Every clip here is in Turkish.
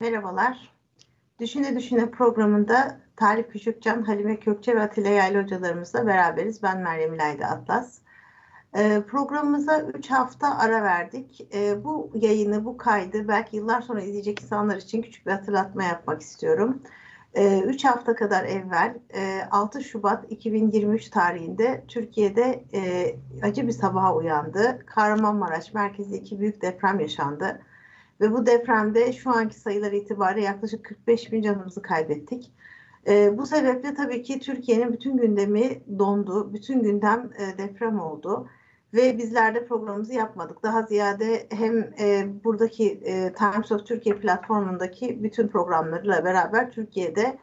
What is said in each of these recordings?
Merhabalar. Düşüne Düşüne programında Talip Küçükcan, Halime Kökçe ve Atilla Yaylı hocalarımızla beraberiz. Ben Meryem İlayda Atlas. Ee, programımıza 3 hafta ara verdik. Ee, bu yayını, bu kaydı belki yıllar sonra izleyecek insanlar için küçük bir hatırlatma yapmak istiyorum. 3 ee, hafta kadar evvel 6 e, Şubat 2023 tarihinde Türkiye'de e, acı bir sabaha uyandı. Kahramanmaraş merkezi iki büyük deprem yaşandı. Ve bu depremde şu anki sayılar itibariyle yaklaşık 45 bin canımızı kaybettik. E, bu sebeple tabii ki Türkiye'nin bütün gündemi dondu. Bütün gündem deprem oldu. Ve bizler de programımızı yapmadık. Daha ziyade hem e, buradaki e, Times of Türkiye platformundaki bütün programlarıyla beraber Türkiye'de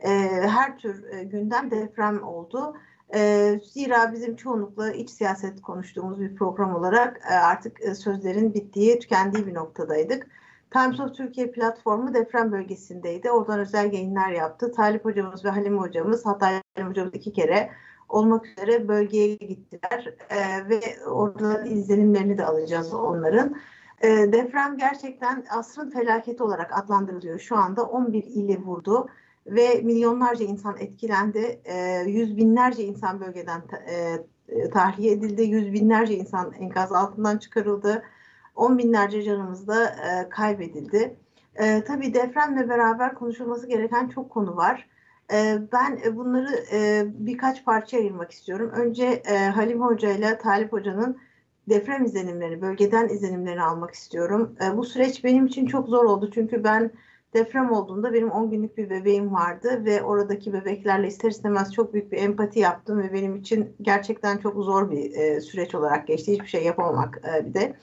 e, her tür e, gündem deprem oldu. E, zira bizim çoğunlukla iç siyaset konuştuğumuz bir program olarak e, artık e, sözlerin bittiği, tükendiği bir noktadaydık. Times of Türkiye platformu deprem bölgesindeydi. Oradan özel yayınlar yaptı. Talip hocamız ve Halim hocamız, hatta Halim hocamız iki kere olmak üzere bölgeye gittiler e, ve orada izlenimlerini de alacağız onların. E, deprem gerçekten asrın felaketi olarak adlandırılıyor. Şu anda 11 ili vurdu ve milyonlarca insan etkilendi. E, yüz binlerce insan bölgeden e, tahliye edildi. Yüz binlerce insan enkaz altından çıkarıldı. On binlerce canımız da e, kaybedildi. E, tabii depremle beraber konuşulması gereken çok konu var. E, ben bunları e, birkaç parça ayırmak istiyorum. Önce e, Halim Hoca ile Talip Hoca'nın deprem izlenimlerini, bölgeden izlenimlerini almak istiyorum. E, bu süreç benim için çok zor oldu çünkü ben deprem olduğunda benim 10 günlük bir bebeğim vardı ve oradaki bebeklerle ister istemez çok büyük bir empati yaptım ve benim için gerçekten çok zor bir e, süreç olarak geçti. Hiçbir şey yapamamak e, bir de.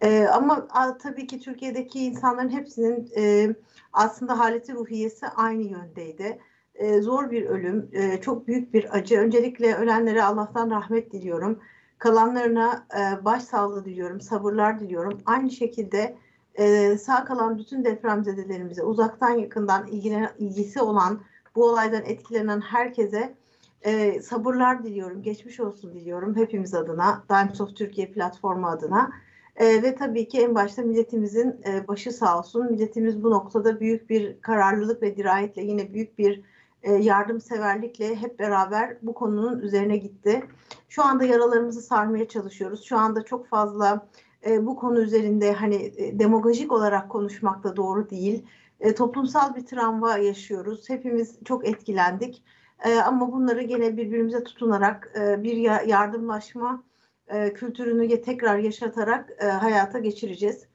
E, ama tabii ki Türkiye'deki insanların hepsinin e, aslında haleti ruhiyesi aynı yöndeydi. E, zor bir ölüm, e, çok büyük bir acı. Öncelikle ölenlere Allah'tan rahmet diliyorum. Kalanlarına e, başsağlığı diliyorum, sabırlar diliyorum. Aynı şekilde e, sağ kalan bütün depremzedelerimize, uzaktan yakından ilgilenen, ilgisi olan, bu olaydan etkilenen herkese e, sabırlar diliyorum, geçmiş olsun diliyorum hepimiz adına, Times of Türkiye platformu adına. E, ve tabii ki en başta milletimizin e, başı sağ olsun. Milletimiz bu noktada büyük bir kararlılık ve dirayetle yine büyük bir e, yardımseverlikle hep beraber bu konunun üzerine gitti. Şu anda yaralarımızı sarmaya çalışıyoruz. Şu anda çok fazla e, bu konu üzerinde hani e, demagojik olarak konuşmak da doğru değil. E, toplumsal bir travma yaşıyoruz. Hepimiz çok etkilendik. E, ama bunları gene birbirimize tutunarak bir yardımlaşma kültürünü tekrar yaşatarak hayata geçireceğiz.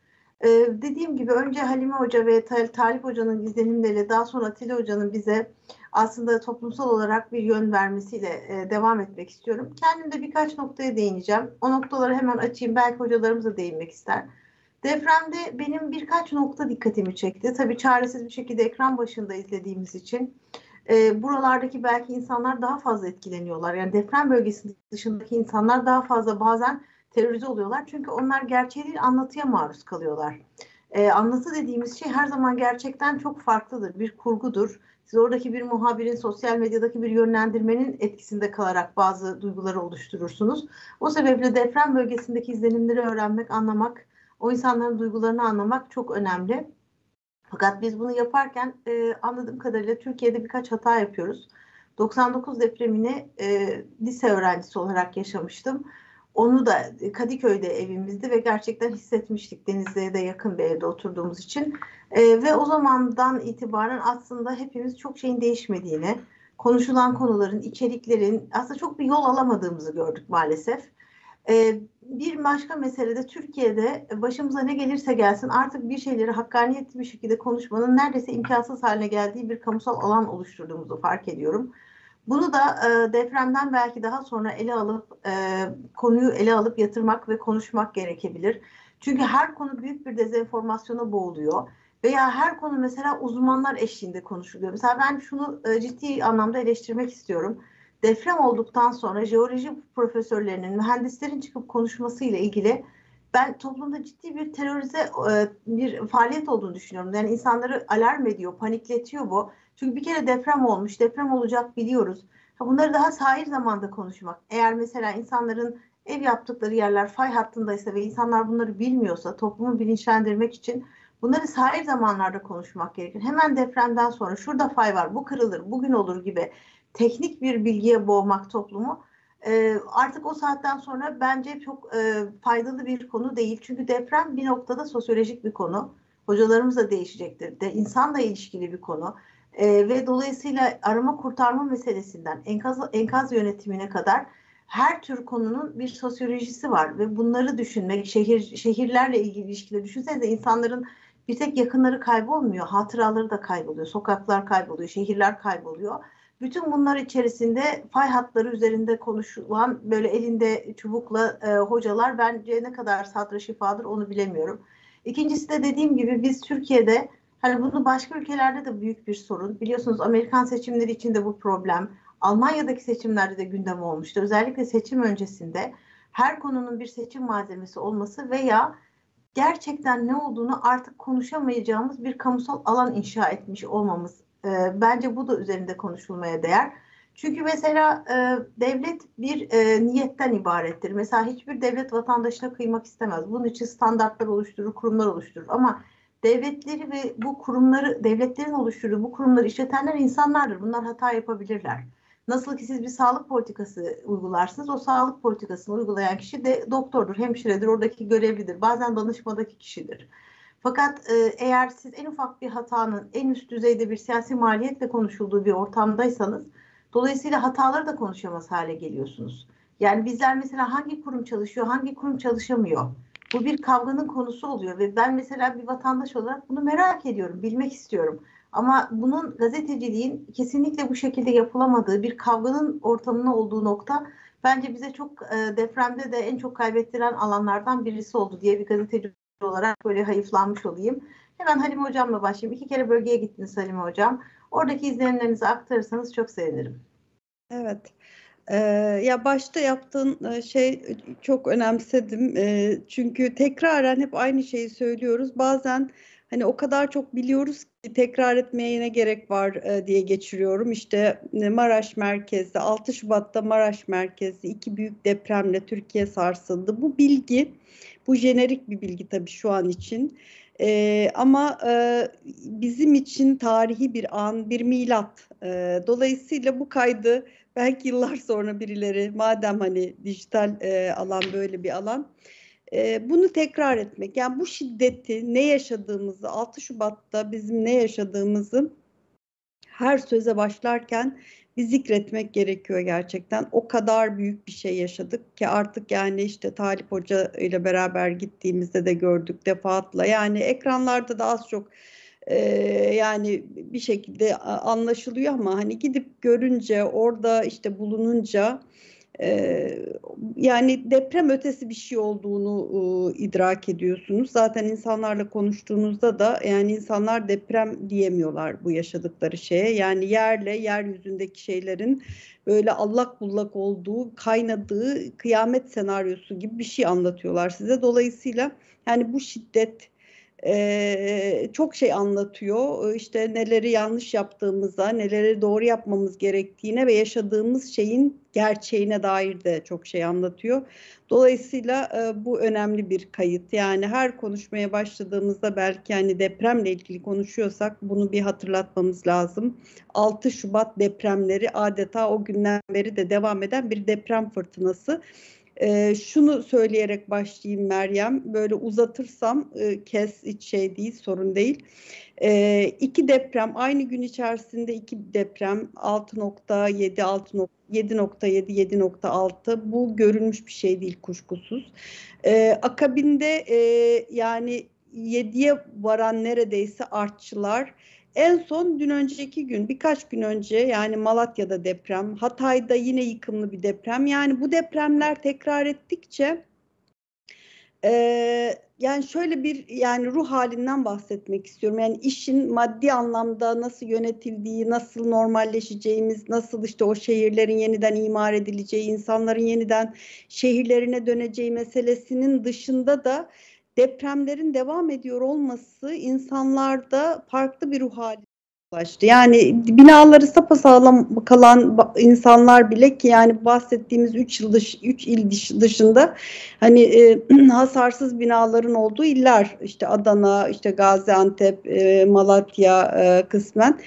E, dediğim gibi önce Halime Hoca ve Talip Hoca'nın izlenimleriyle daha sonra Atilla Hoca'nın bize aslında toplumsal olarak bir yön vermesiyle e, devam etmek istiyorum. Kendim de birkaç noktaya değineceğim. O noktaları hemen açayım. Belki hocalarımız da değinmek ister. Depremde benim birkaç nokta dikkatimi çekti. Tabii çaresiz bir şekilde ekran başında izlediğimiz için e, buralardaki belki insanlar daha fazla etkileniyorlar. Yani deprem bölgesi dışındaki insanlar daha fazla bazen terörize oluyorlar. Çünkü onlar gerçeği değil anlatıya maruz kalıyorlar. E, anlatı dediğimiz şey her zaman gerçekten çok farklıdır. Bir kurgudur siz oradaki bir muhabirin, sosyal medyadaki bir yönlendirmenin etkisinde kalarak bazı duyguları oluşturursunuz. O sebeple deprem bölgesindeki izlenimleri öğrenmek, anlamak, o insanların duygularını anlamak çok önemli. Fakat biz bunu yaparken e, anladığım kadarıyla Türkiye'de birkaç hata yapıyoruz. 99 depremini e, lise öğrencisi olarak yaşamıştım. Onu da Kadıköy'de evimizdi ve gerçekten hissetmiştik Denizli'ye de yakın bir evde oturduğumuz için. E, ve o zamandan itibaren aslında hepimiz çok şeyin değişmediğini, konuşulan konuların, içeriklerin aslında çok bir yol alamadığımızı gördük maalesef. E, bir başka mesele de Türkiye'de başımıza ne gelirse gelsin artık bir şeyleri hakkaniyetli bir şekilde konuşmanın neredeyse imkansız haline geldiği bir kamusal alan oluşturduğumuzu fark ediyorum. Bunu da e, depremden belki daha sonra ele alıp e, konuyu ele alıp yatırmak ve konuşmak gerekebilir. Çünkü her konu büyük bir dezenformasyona boğuluyor veya her konu mesela uzmanlar eşliğinde konuşuluyor. Mesela ben şunu e, ciddi anlamda eleştirmek istiyorum. Deprem olduktan sonra jeoloji profesörlerinin, mühendislerin çıkıp konuşmasıyla ilgili ben toplumda ciddi bir terörize e, bir faaliyet olduğunu düşünüyorum. Yani insanları alarm ediyor, panikletiyor bu. Çünkü bir kere deprem olmuş, deprem olacak biliyoruz. Bunları daha sahil zamanda konuşmak. Eğer mesela insanların ev yaptıkları yerler fay hattındaysa ve insanlar bunları bilmiyorsa toplumu bilinçlendirmek için bunları sahip zamanlarda konuşmak gerekir. Hemen depremden sonra şurada fay var, bu kırılır, bugün olur gibi teknik bir bilgiye boğmak toplumu e, artık o saatten sonra bence çok e, faydalı bir konu değil. Çünkü deprem bir noktada sosyolojik bir konu. Hocalarımız da değişecektir. De insanla ilişkili bir konu. E, ve dolayısıyla arama kurtarma meselesinden enkaz, enkaz yönetimine kadar her tür konunun bir sosyolojisi var ve bunları düşünmek, şehir şehirlerle ilgili ilişkileri düşünsenize insanların bir tek yakınları kaybolmuyor, hatıraları da kayboluyor, sokaklar kayboluyor, şehirler kayboluyor. Bütün bunlar içerisinde fay hatları üzerinde konuşulan böyle elinde çubukla e, hocalar bence ne kadar sadra şifadır onu bilemiyorum. İkincisi de dediğim gibi biz Türkiye'de hani bunu başka ülkelerde de büyük bir sorun. Biliyorsunuz Amerikan seçimleri için de bu problem. Almanya'daki seçimlerde de gündem olmuştu. Özellikle seçim öncesinde her konunun bir seçim malzemesi olması veya gerçekten ne olduğunu artık konuşamayacağımız bir kamusal alan inşa etmiş olmamız e, bence bu da üzerinde konuşulmaya değer. Çünkü mesela e, devlet bir e, niyetten ibarettir. Mesela hiçbir devlet vatandaşına kıymak istemez. Bunun için standartlar oluşturur, kurumlar oluşturur. Ama devletleri ve bu kurumları, devletlerin oluşturduğu bu kurumları işletenler insanlardır. Bunlar hata yapabilirler. Nasıl ki siz bir sağlık politikası uygularsınız, o sağlık politikasını uygulayan kişi de doktordur, hemşiredir, oradaki görevlidir. Bazen danışmadaki kişidir. Fakat e, eğer siz en ufak bir hatanın en üst düzeyde bir siyasi maliyetle konuşulduğu bir ortamdaysanız dolayısıyla hataları da konuşamaz hale geliyorsunuz. Yani bizler mesela hangi kurum çalışıyor, hangi kurum çalışamıyor? Bu bir kavganın konusu oluyor ve ben mesela bir vatandaş olarak bunu merak ediyorum, bilmek istiyorum. Ama bunun gazeteciliğin kesinlikle bu şekilde yapılamadığı bir kavganın ortamında olduğu nokta bence bize çok e, depremde de en çok kaybettiren alanlardan birisi oldu diye bir gazeteci olarak böyle hayıflanmış olayım. Hemen Halime Hocam'la başlayayım. İki kere bölgeye gittiniz Halime Hocam. Oradaki izlenimlerinizi aktarırsanız çok sevinirim. Evet. Ee, ya başta yaptığın e, şey çok önemsedim. Ee, çünkü tekraren hep aynı şeyi söylüyoruz. Bazen hani o kadar çok biliyoruz ki tekrar etmeye yine gerek var e, diye geçiriyorum. İşte e, Maraş merkezli, 6 Şubat'ta Maraş merkezli iki büyük depremle Türkiye sarsıldı. Bu bilgi bu jenerik bir bilgi tabii şu an için. E, ama e, bizim için tarihi bir an, bir milat. E, dolayısıyla bu kaydı belki yıllar sonra birileri, madem hani dijital e, alan böyle bir alan, e, bunu tekrar etmek. Yani bu şiddeti, ne yaşadığımızı, 6 Şubat'ta bizim ne yaşadığımızı her söze başlarken bir zikretmek gerekiyor gerçekten. O kadar büyük bir şey yaşadık ki artık yani işte Talip Hoca ile beraber gittiğimizde de gördük defaatla. Yani ekranlarda da az çok yani bir şekilde anlaşılıyor ama hani gidip görünce orada işte bulununca yani deprem ötesi bir şey olduğunu idrak ediyorsunuz. Zaten insanlarla konuştuğunuzda da yani insanlar deprem diyemiyorlar bu yaşadıkları şeye. Yani yerle yeryüzündeki şeylerin böyle allak bullak olduğu, kaynadığı kıyamet senaryosu gibi bir şey anlatıyorlar size. Dolayısıyla yani bu şiddet e, çok şey anlatıyor. İşte neleri yanlış yaptığımıza, neleri doğru yapmamız gerektiğine ve yaşadığımız şeyin gerçeğine dair de çok şey anlatıyor. Dolayısıyla e, bu önemli bir kayıt. Yani her konuşmaya başladığımızda belki hani depremle ilgili konuşuyorsak bunu bir hatırlatmamız lazım. 6 Şubat depremleri adeta o günden beri de devam eden bir deprem fırtınası. E, şunu söyleyerek başlayayım Meryem. Böyle uzatırsam e, kes hiç şey değil, sorun değil. E, iki deprem aynı gün içerisinde iki deprem 6.7, 6.7, 7.6 bu görülmüş bir şey değil kuşkusuz. E, akabinde e, yani 7'ye varan neredeyse artçılar en son dün önceki gün birkaç gün önce yani Malatya'da deprem, Hatay'da yine yıkımlı bir deprem. Yani bu depremler tekrar ettikçe e, yani şöyle bir yani ruh halinden bahsetmek istiyorum. Yani işin maddi anlamda nasıl yönetildiği, nasıl normalleşeceğimiz, nasıl işte o şehirlerin yeniden imar edileceği, insanların yeniden şehirlerine döneceği meselesinin dışında da depremlerin devam ediyor olması insanlarda farklı bir ruh hali ulaştı. Yani binaları sapasağlam kalan insanlar bile ki yani bahsettiğimiz 3 yıl dış, 3 il dışında hani e, hasarsız binaların olduğu iller işte Adana, işte Gaziantep, e, Malatya e, kısmen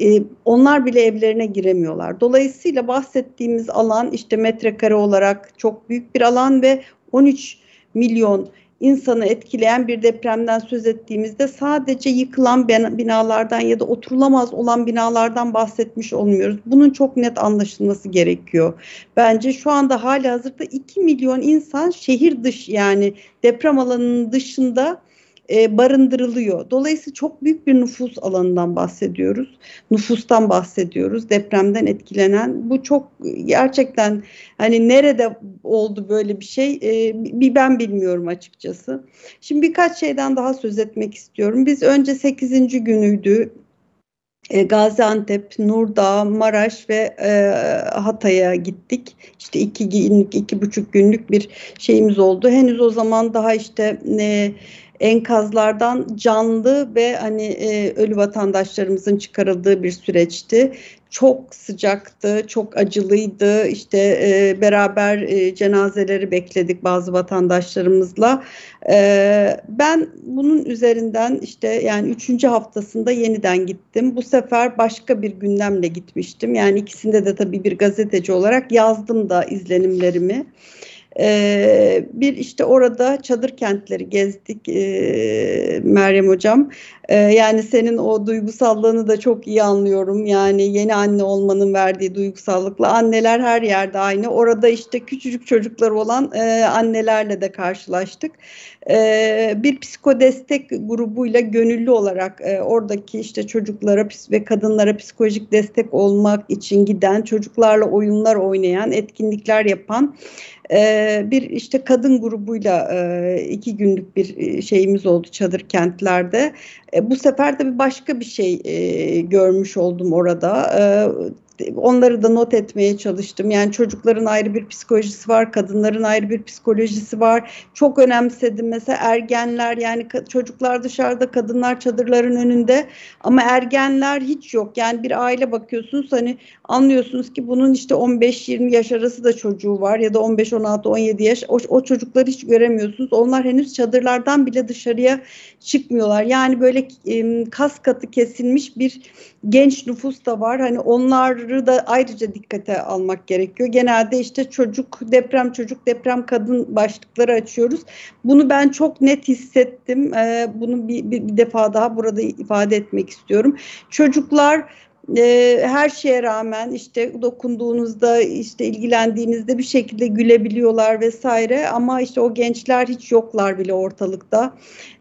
e, onlar bile evlerine giremiyorlar. Dolayısıyla bahsettiğimiz alan işte metrekare olarak çok büyük bir alan ve 13 milyon insanı etkileyen bir depremden söz ettiğimizde sadece yıkılan binalardan ya da oturulamaz olan binalardan bahsetmiş olmuyoruz. Bunun çok net anlaşılması gerekiyor. Bence şu anda hali hazırda 2 milyon insan şehir dış yani deprem alanının dışında e, barındırılıyor. Dolayısıyla çok büyük bir nüfus alanından bahsediyoruz. Nüfustan bahsediyoruz. Depremden etkilenen. Bu çok gerçekten hani nerede oldu böyle bir şey e, bir ben bilmiyorum açıkçası. Şimdi birkaç şeyden daha söz etmek istiyorum. Biz önce 8. günüydü. E, Gaziantep, Nurdağ, Maraş ve e, Hatay'a gittik. İşte iki günlük, iki buçuk günlük bir şeyimiz oldu. Henüz o zaman daha işte e, enkazlardan canlı ve hani e, ölü vatandaşlarımızın çıkarıldığı bir süreçti. Çok sıcaktı, çok acılıydı. İşte e, beraber e, cenazeleri bekledik bazı vatandaşlarımızla. E, ben bunun üzerinden işte yani üçüncü haftasında yeniden gittim. Bu sefer başka bir gündemle gitmiştim. Yani ikisinde de tabii bir gazeteci olarak yazdım da izlenimlerimi. Ee, bir işte orada çadır kentleri gezdik e, Meryem Hocam. Ee, yani senin o duygusallığını da çok iyi anlıyorum. Yani yeni anne olmanın verdiği duygusallıkla anneler her yerde aynı. Orada işte küçücük çocuklar olan e, annelerle de karşılaştık. E, bir psikodestek grubuyla gönüllü olarak e, oradaki işte çocuklara ve kadınlara psikolojik destek olmak için giden, çocuklarla oyunlar oynayan, etkinlikler yapan e, bir işte kadın grubuyla e, iki günlük bir e, şeyimiz oldu çadır kentlerde. E, bu sefer de başka bir şey görmüş oldum orada. Onları da not etmeye çalıştım. Yani çocukların ayrı bir psikolojisi var, kadınların ayrı bir psikolojisi var. Çok önemsedim. Mesela ergenler yani çocuklar dışarıda, kadınlar çadırların önünde ama ergenler hiç yok. Yani bir aile bakıyorsunuz hani anlıyorsunuz ki bunun işte 15-20 yaş arası da çocuğu var ya da 15-16-17 yaş. O, o çocukları hiç göremiyorsunuz. Onlar henüz çadırlardan bile dışarıya çıkmıyorlar. Yani böyle e, kas katı kesilmiş bir genç nüfus da var. Hani onları da ayrıca dikkate almak gerekiyor. Genelde işte çocuk, deprem çocuk, deprem kadın başlıkları açıyoruz. Bunu ben çok net hissettim. Ee, bunu bir, bir, bir defa daha burada ifade etmek istiyorum. Çocuklar e, her şeye rağmen işte dokunduğunuzda işte ilgilendiğinizde bir şekilde gülebiliyorlar vesaire. Ama işte o gençler hiç yoklar bile ortalıkta.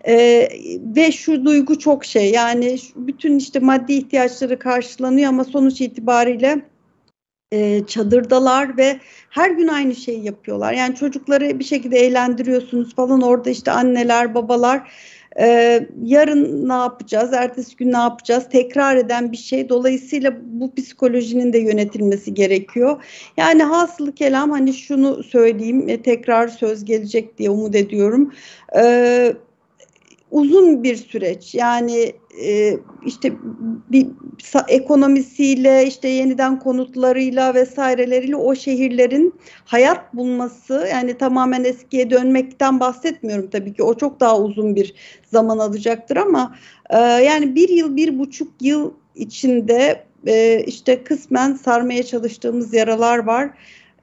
E, ve şu duygu çok şey yani bütün işte maddi ihtiyaçları karşılanıyor ama sonuç itibariyle e, çadırdalar ve her gün aynı şeyi yapıyorlar. Yani çocukları bir şekilde eğlendiriyorsunuz falan orada işte anneler babalar ee, yarın ne yapacağız, ertesi gün ne yapacağız tekrar eden bir şey. Dolayısıyla bu psikolojinin de yönetilmesi gerekiyor. Yani hasılı kelam hani şunu söyleyeyim, e, tekrar söz gelecek diye umut ediyorum. Ee, uzun bir süreç. Yani e, işte bir ekonomisiyle işte yeniden konutlarıyla vesaireleriyle o şehirlerin hayat bulması yani tamamen eskiye dönmekten bahsetmiyorum tabii ki o çok daha uzun bir zaman alacaktır ama e, yani bir yıl bir buçuk yıl içinde e, işte kısmen sarmaya çalıştığımız yaralar var.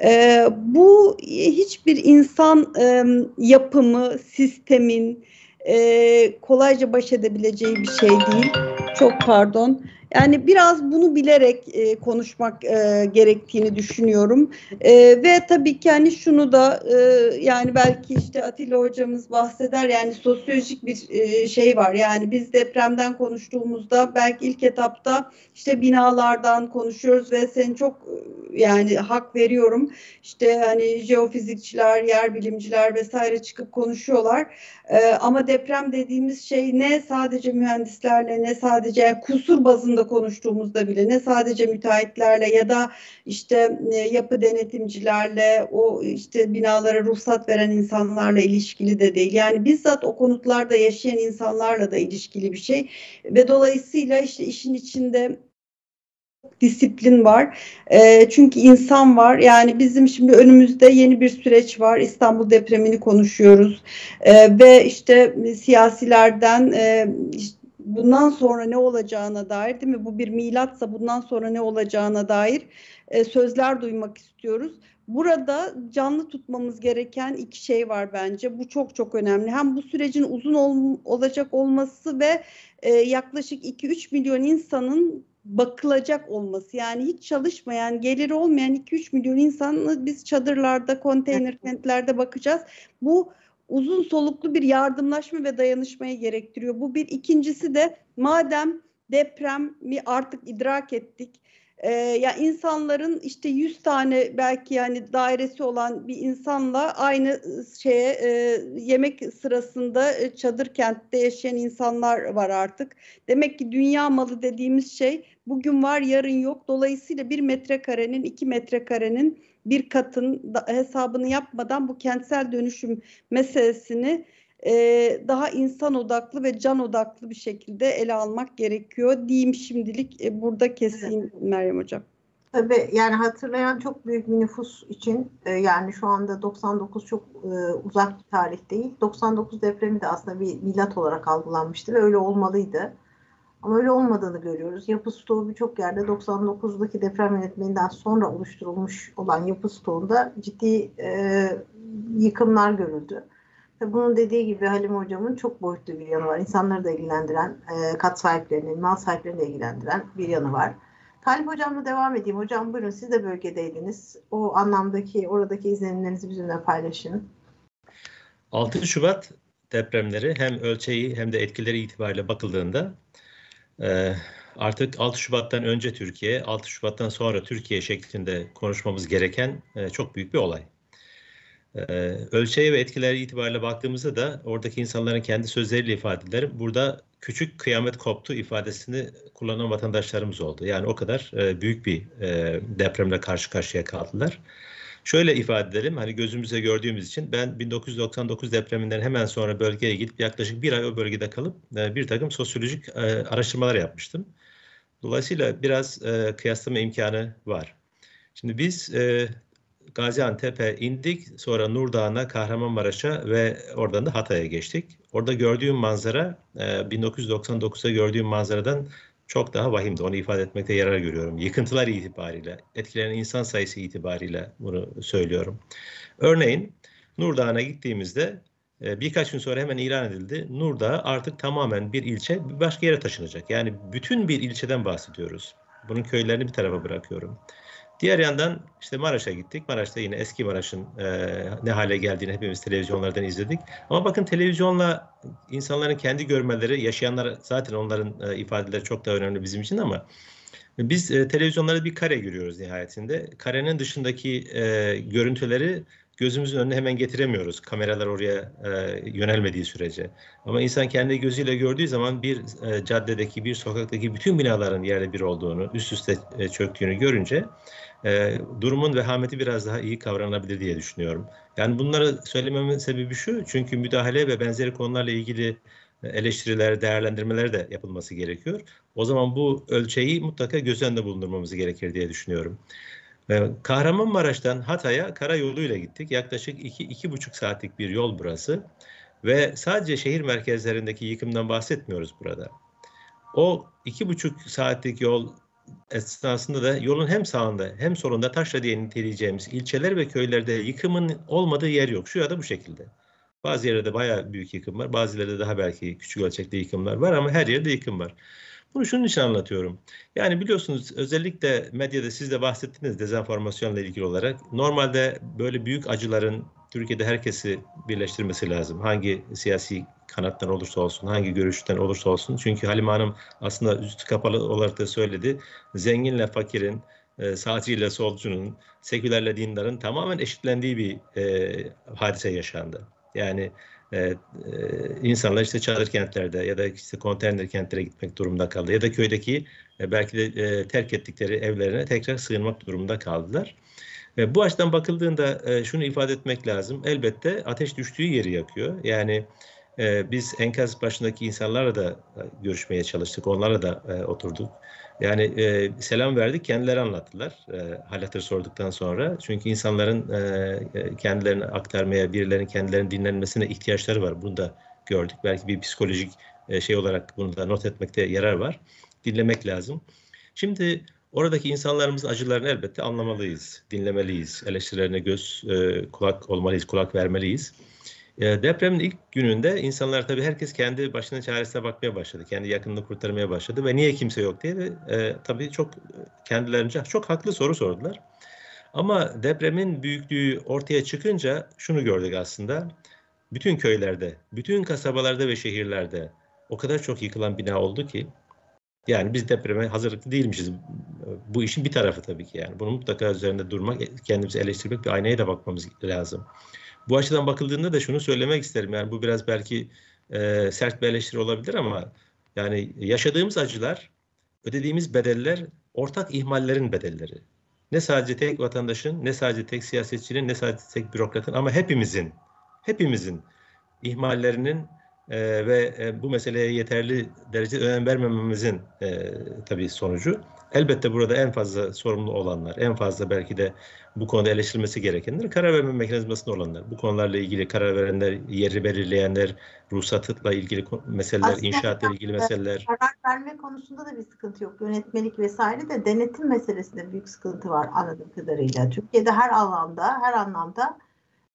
E, bu hiçbir insan e, yapımı, sistemin, e, kolayca baş edebileceği bir şey değil. Çok pardon. Yani biraz bunu bilerek e, konuşmak e, gerektiğini düşünüyorum. E, ve tabii ki hani şunu da e, yani belki işte Atilla hocamız bahseder yani sosyolojik bir e, şey var. Yani biz depremden konuştuğumuzda belki ilk etapta işte binalardan konuşuyoruz ve sen çok yani hak veriyorum. İşte hani jeofizikçiler, yer bilimciler vesaire çıkıp konuşuyorlar. E, ama deprem dediğimiz şey ne sadece mühendislerle ne sadece kusur bazında konuştuğumuzda bile ne sadece müteahhitlerle ya da işte e, yapı denetimcilerle o işte binalara ruhsat veren insanlarla ilişkili de değil. Yani bizzat o konutlarda yaşayan insanlarla da ilişkili bir şey ve dolayısıyla işte işin içinde disiplin var. E, çünkü insan var. Yani bizim şimdi önümüzde yeni bir süreç var. İstanbul depremini konuşuyoruz. E, ve işte siyasilerden e, işte bundan sonra ne olacağına dair değil mi? Bu bir milatsa bundan sonra ne olacağına dair e, sözler duymak istiyoruz. Burada canlı tutmamız gereken iki şey var bence. Bu çok çok önemli. Hem bu sürecin uzun ol, olacak olması ve e, yaklaşık 2-3 milyon insanın bakılacak olması yani hiç çalışmayan geliri olmayan 2-3 milyon insanı biz çadırlarda konteyner kentlerde bakacağız. Bu uzun soluklu bir yardımlaşma ve dayanışmayı gerektiriyor. Bu bir ikincisi de madem depremi artık idrak ettik e, ya insanların işte 100 tane belki yani dairesi olan bir insanla aynı şeye e, yemek sırasında çadır kentte yaşayan insanlar var artık. Demek ki dünya malı dediğimiz şey bugün var yarın yok. Dolayısıyla bir metrekarenin iki metrekarenin bir katın hesabını yapmadan bu kentsel dönüşüm meselesini e, daha insan odaklı ve can odaklı bir şekilde ele almak gerekiyor diyeyim şimdilik e, burada keseyim evet. Meryem Hocam. Tabii yani hatırlayan çok büyük bir nüfus için e, yani şu anda 99 çok e, uzak bir tarih değil. 99 depremi de aslında bir milat olarak algılanmıştı ve öyle olmalıydı. Ama öyle olmadığını görüyoruz. Yapı stoğu birçok yerde 99'daki deprem yönetmeliğinden sonra oluşturulmuş olan yapı stoğunda ciddi e, yıkımlar görüldü. Bunun dediği gibi Halim Hocam'ın çok boyutlu bir yanı var. İnsanları da ilgilendiren, e, kat sahiplerini, mal sahiplerini de ilgilendiren bir yanı var. Talip Hocam'la devam edeyim. Hocam buyurun siz de bölgedeydiniz. O anlamdaki, oradaki izlenimlerinizi bizimle paylaşın. 6 Şubat depremleri hem ölçeği hem de etkileri itibariyle bakıldığında e, artık 6 Şubat'tan önce Türkiye, 6 Şubat'tan sonra Türkiye şeklinde konuşmamız gereken e, çok büyük bir olay. Ee, ölçeğe ve etkileri itibariyle baktığımızda da oradaki insanların kendi sözleriyle ifadeleri burada küçük kıyamet koptu ifadesini kullanan vatandaşlarımız oldu. Yani o kadar e, büyük bir e, depremle karşı karşıya kaldılar. Şöyle ifade edelim, hani gözümüze gördüğümüz için ben 1999 depreminden hemen sonra bölgeye gidip yaklaşık bir ay o bölgede kalıp e, bir takım sosyolojik araştırmalar yapmıştım. Dolayısıyla biraz kıyaslama imkanı var. Şimdi biz Gaziantep'e indik. Sonra Nurdağ'a, Kahramanmaraş'a ve oradan da Hatay'a geçtik. Orada gördüğüm manzara 1999'da e, gördüğüm manzaradan çok daha vahimdi. Onu ifade etmekte yarar görüyorum. Yıkıntılar itibariyle, etkilenen insan sayısı itibariyle bunu söylüyorum. Örneğin Nurdağ'a gittiğimizde e, birkaç gün sonra hemen ilan edildi. Nurdağ artık tamamen bir ilçe başka yere taşınacak. Yani bütün bir ilçeden bahsediyoruz. Bunun köylerini bir tarafa bırakıyorum. Diğer yandan işte Maraş'a gittik. Maraş'ta yine eski Maraş'ın e, ne hale geldiğini hepimiz televizyonlardan izledik. Ama bakın televizyonla insanların kendi görmeleri, yaşayanlar zaten onların e, ifadeleri çok daha önemli bizim için ama biz e, televizyonlarda bir kare görüyoruz nihayetinde. Karenin dışındaki e, görüntüleri gözümüzün önüne hemen getiremiyoruz. Kameralar oraya e, yönelmediği sürece. Ama insan kendi gözüyle gördüğü zaman bir e, caddedeki, bir sokaktaki bütün binaların yerle bir olduğunu, üst üste e, çöktüğünü görünce e, durumun vehameti biraz daha iyi kavranabilir diye düşünüyorum. Yani bunları söylememin sebebi şu, çünkü müdahale ve benzeri konularla ilgili eleştiriler, değerlendirmeler de yapılması gerekiyor. O zaman bu ölçeği mutlaka göz önünde bulundurmamız gerekir diye düşünüyorum. Kahramanmaraş'tan Hatay'a karayoluyla gittik. Yaklaşık iki, iki buçuk saatlik bir yol burası. Ve sadece şehir merkezlerindeki yıkımdan bahsetmiyoruz burada. O iki buçuk saatlik yol esnasında da yolun hem sağında hem solunda taşra diye niteleyeceğimiz ilçeler ve köylerde yıkımın olmadığı yer yok. Şu ya da bu şekilde. Bazı yerlerde bayağı büyük yıkım var. Bazı yerlerde daha belki küçük ölçekli yıkımlar var ama her yerde yıkım var. Bunu şunun için anlatıyorum. Yani biliyorsunuz özellikle medyada siz de bahsettiniz dezenformasyonla ilgili olarak. Normalde böyle büyük acıların Türkiye'de herkesi birleştirmesi lazım. Hangi siyasi kanattan olursa olsun, hangi görüşten olursa olsun. Çünkü Halime Hanım aslında üstü kapalı olarak da söyledi. Zenginle fakirin, e, sağcıyla solcunun, sekülerle dindarın tamamen eşitlendiği bir e, hadise yaşandı. Yani e, e, insanlar işte çadır kentlerde ya da işte konteyner kentlere gitmek durumunda kaldı. Ya da köydeki e, belki de e, terk ettikleri evlerine tekrar sığınmak durumunda kaldılar. E, bu açıdan bakıldığında e, şunu ifade etmek lazım. Elbette ateş düştüğü yeri yakıyor. Yani e, biz enkaz başındaki insanlarla da e, görüşmeye çalıştık. Onlarla da e, oturduk. Yani e, selam verdik, kendileri anlattılar e, hal sorduktan sonra. Çünkü insanların e, kendilerini aktarmaya, birilerinin kendilerinin dinlenmesine ihtiyaçları var. Bunu da gördük. Belki bir psikolojik e, şey olarak bunu da not etmekte yarar var. Dinlemek lazım. Şimdi oradaki insanlarımızın acılarını elbette anlamalıyız, dinlemeliyiz. Eleştirilerine göz, e, kulak olmalıyız, kulak vermeliyiz. E, depremin ilk gününde insanlar tabii herkes kendi başının çaresine bakmaya başladı. Kendi yakınını kurtarmaya başladı ve niye kimse yok diye de e, tabii çok kendilerince çok haklı soru sordular. Ama depremin büyüklüğü ortaya çıkınca şunu gördük aslında. Bütün köylerde, bütün kasabalarda ve şehirlerde o kadar çok yıkılan bina oldu ki yani biz depreme hazırlıklı değilmişiz. Bu işin bir tarafı tabii ki yani. Bunu mutlaka üzerinde durmak, kendimizi eleştirmek, bir aynaya da bakmamız lazım. Bu açıdan bakıldığında da şunu söylemek isterim. Yani bu biraz belki e, sert bir eleştiri olabilir ama yani yaşadığımız acılar, ödediğimiz bedeller ortak ihmallerin bedelleri. Ne sadece tek vatandaşın, ne sadece tek siyasetçinin, ne sadece tek bürokratın ama hepimizin, hepimizin ihmallerinin e, ve e, bu meseleye yeterli derece önem vermememizin e, tabii sonucu. Elbette burada en fazla sorumlu olanlar, en fazla belki de bu konuda eleştirilmesi gerekenler karar verme mekanizmasında olanlar. Bu konularla ilgili karar verenler, yeri belirleyenler, ruhsatla ilgili meseleler, Aslında inşaatla ilgili meseleler. Karar verme konusunda da bir sıkıntı yok. Yönetmelik vesaire de denetim meselesinde büyük sıkıntı var anladığım kadarıyla. Türkiye'de her alanda, her anlamda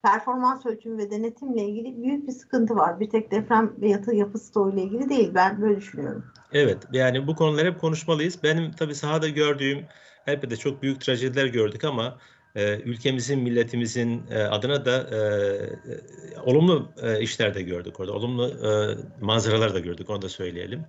performans ölçümü ve denetimle ilgili büyük bir sıkıntı var. Bir tek deprem ve yatı yapı stoğuyla ilgili değil. Ben böyle düşünüyorum. Evet. Yani bu konuları hep konuşmalıyız. Benim tabii sahada gördüğüm elbette çok büyük trajediler gördük ama e, ülkemizin, milletimizin e, adına da e, e, olumlu e, işler de gördük orada. Olumlu e, manzaralar da gördük. Onu da söyleyelim.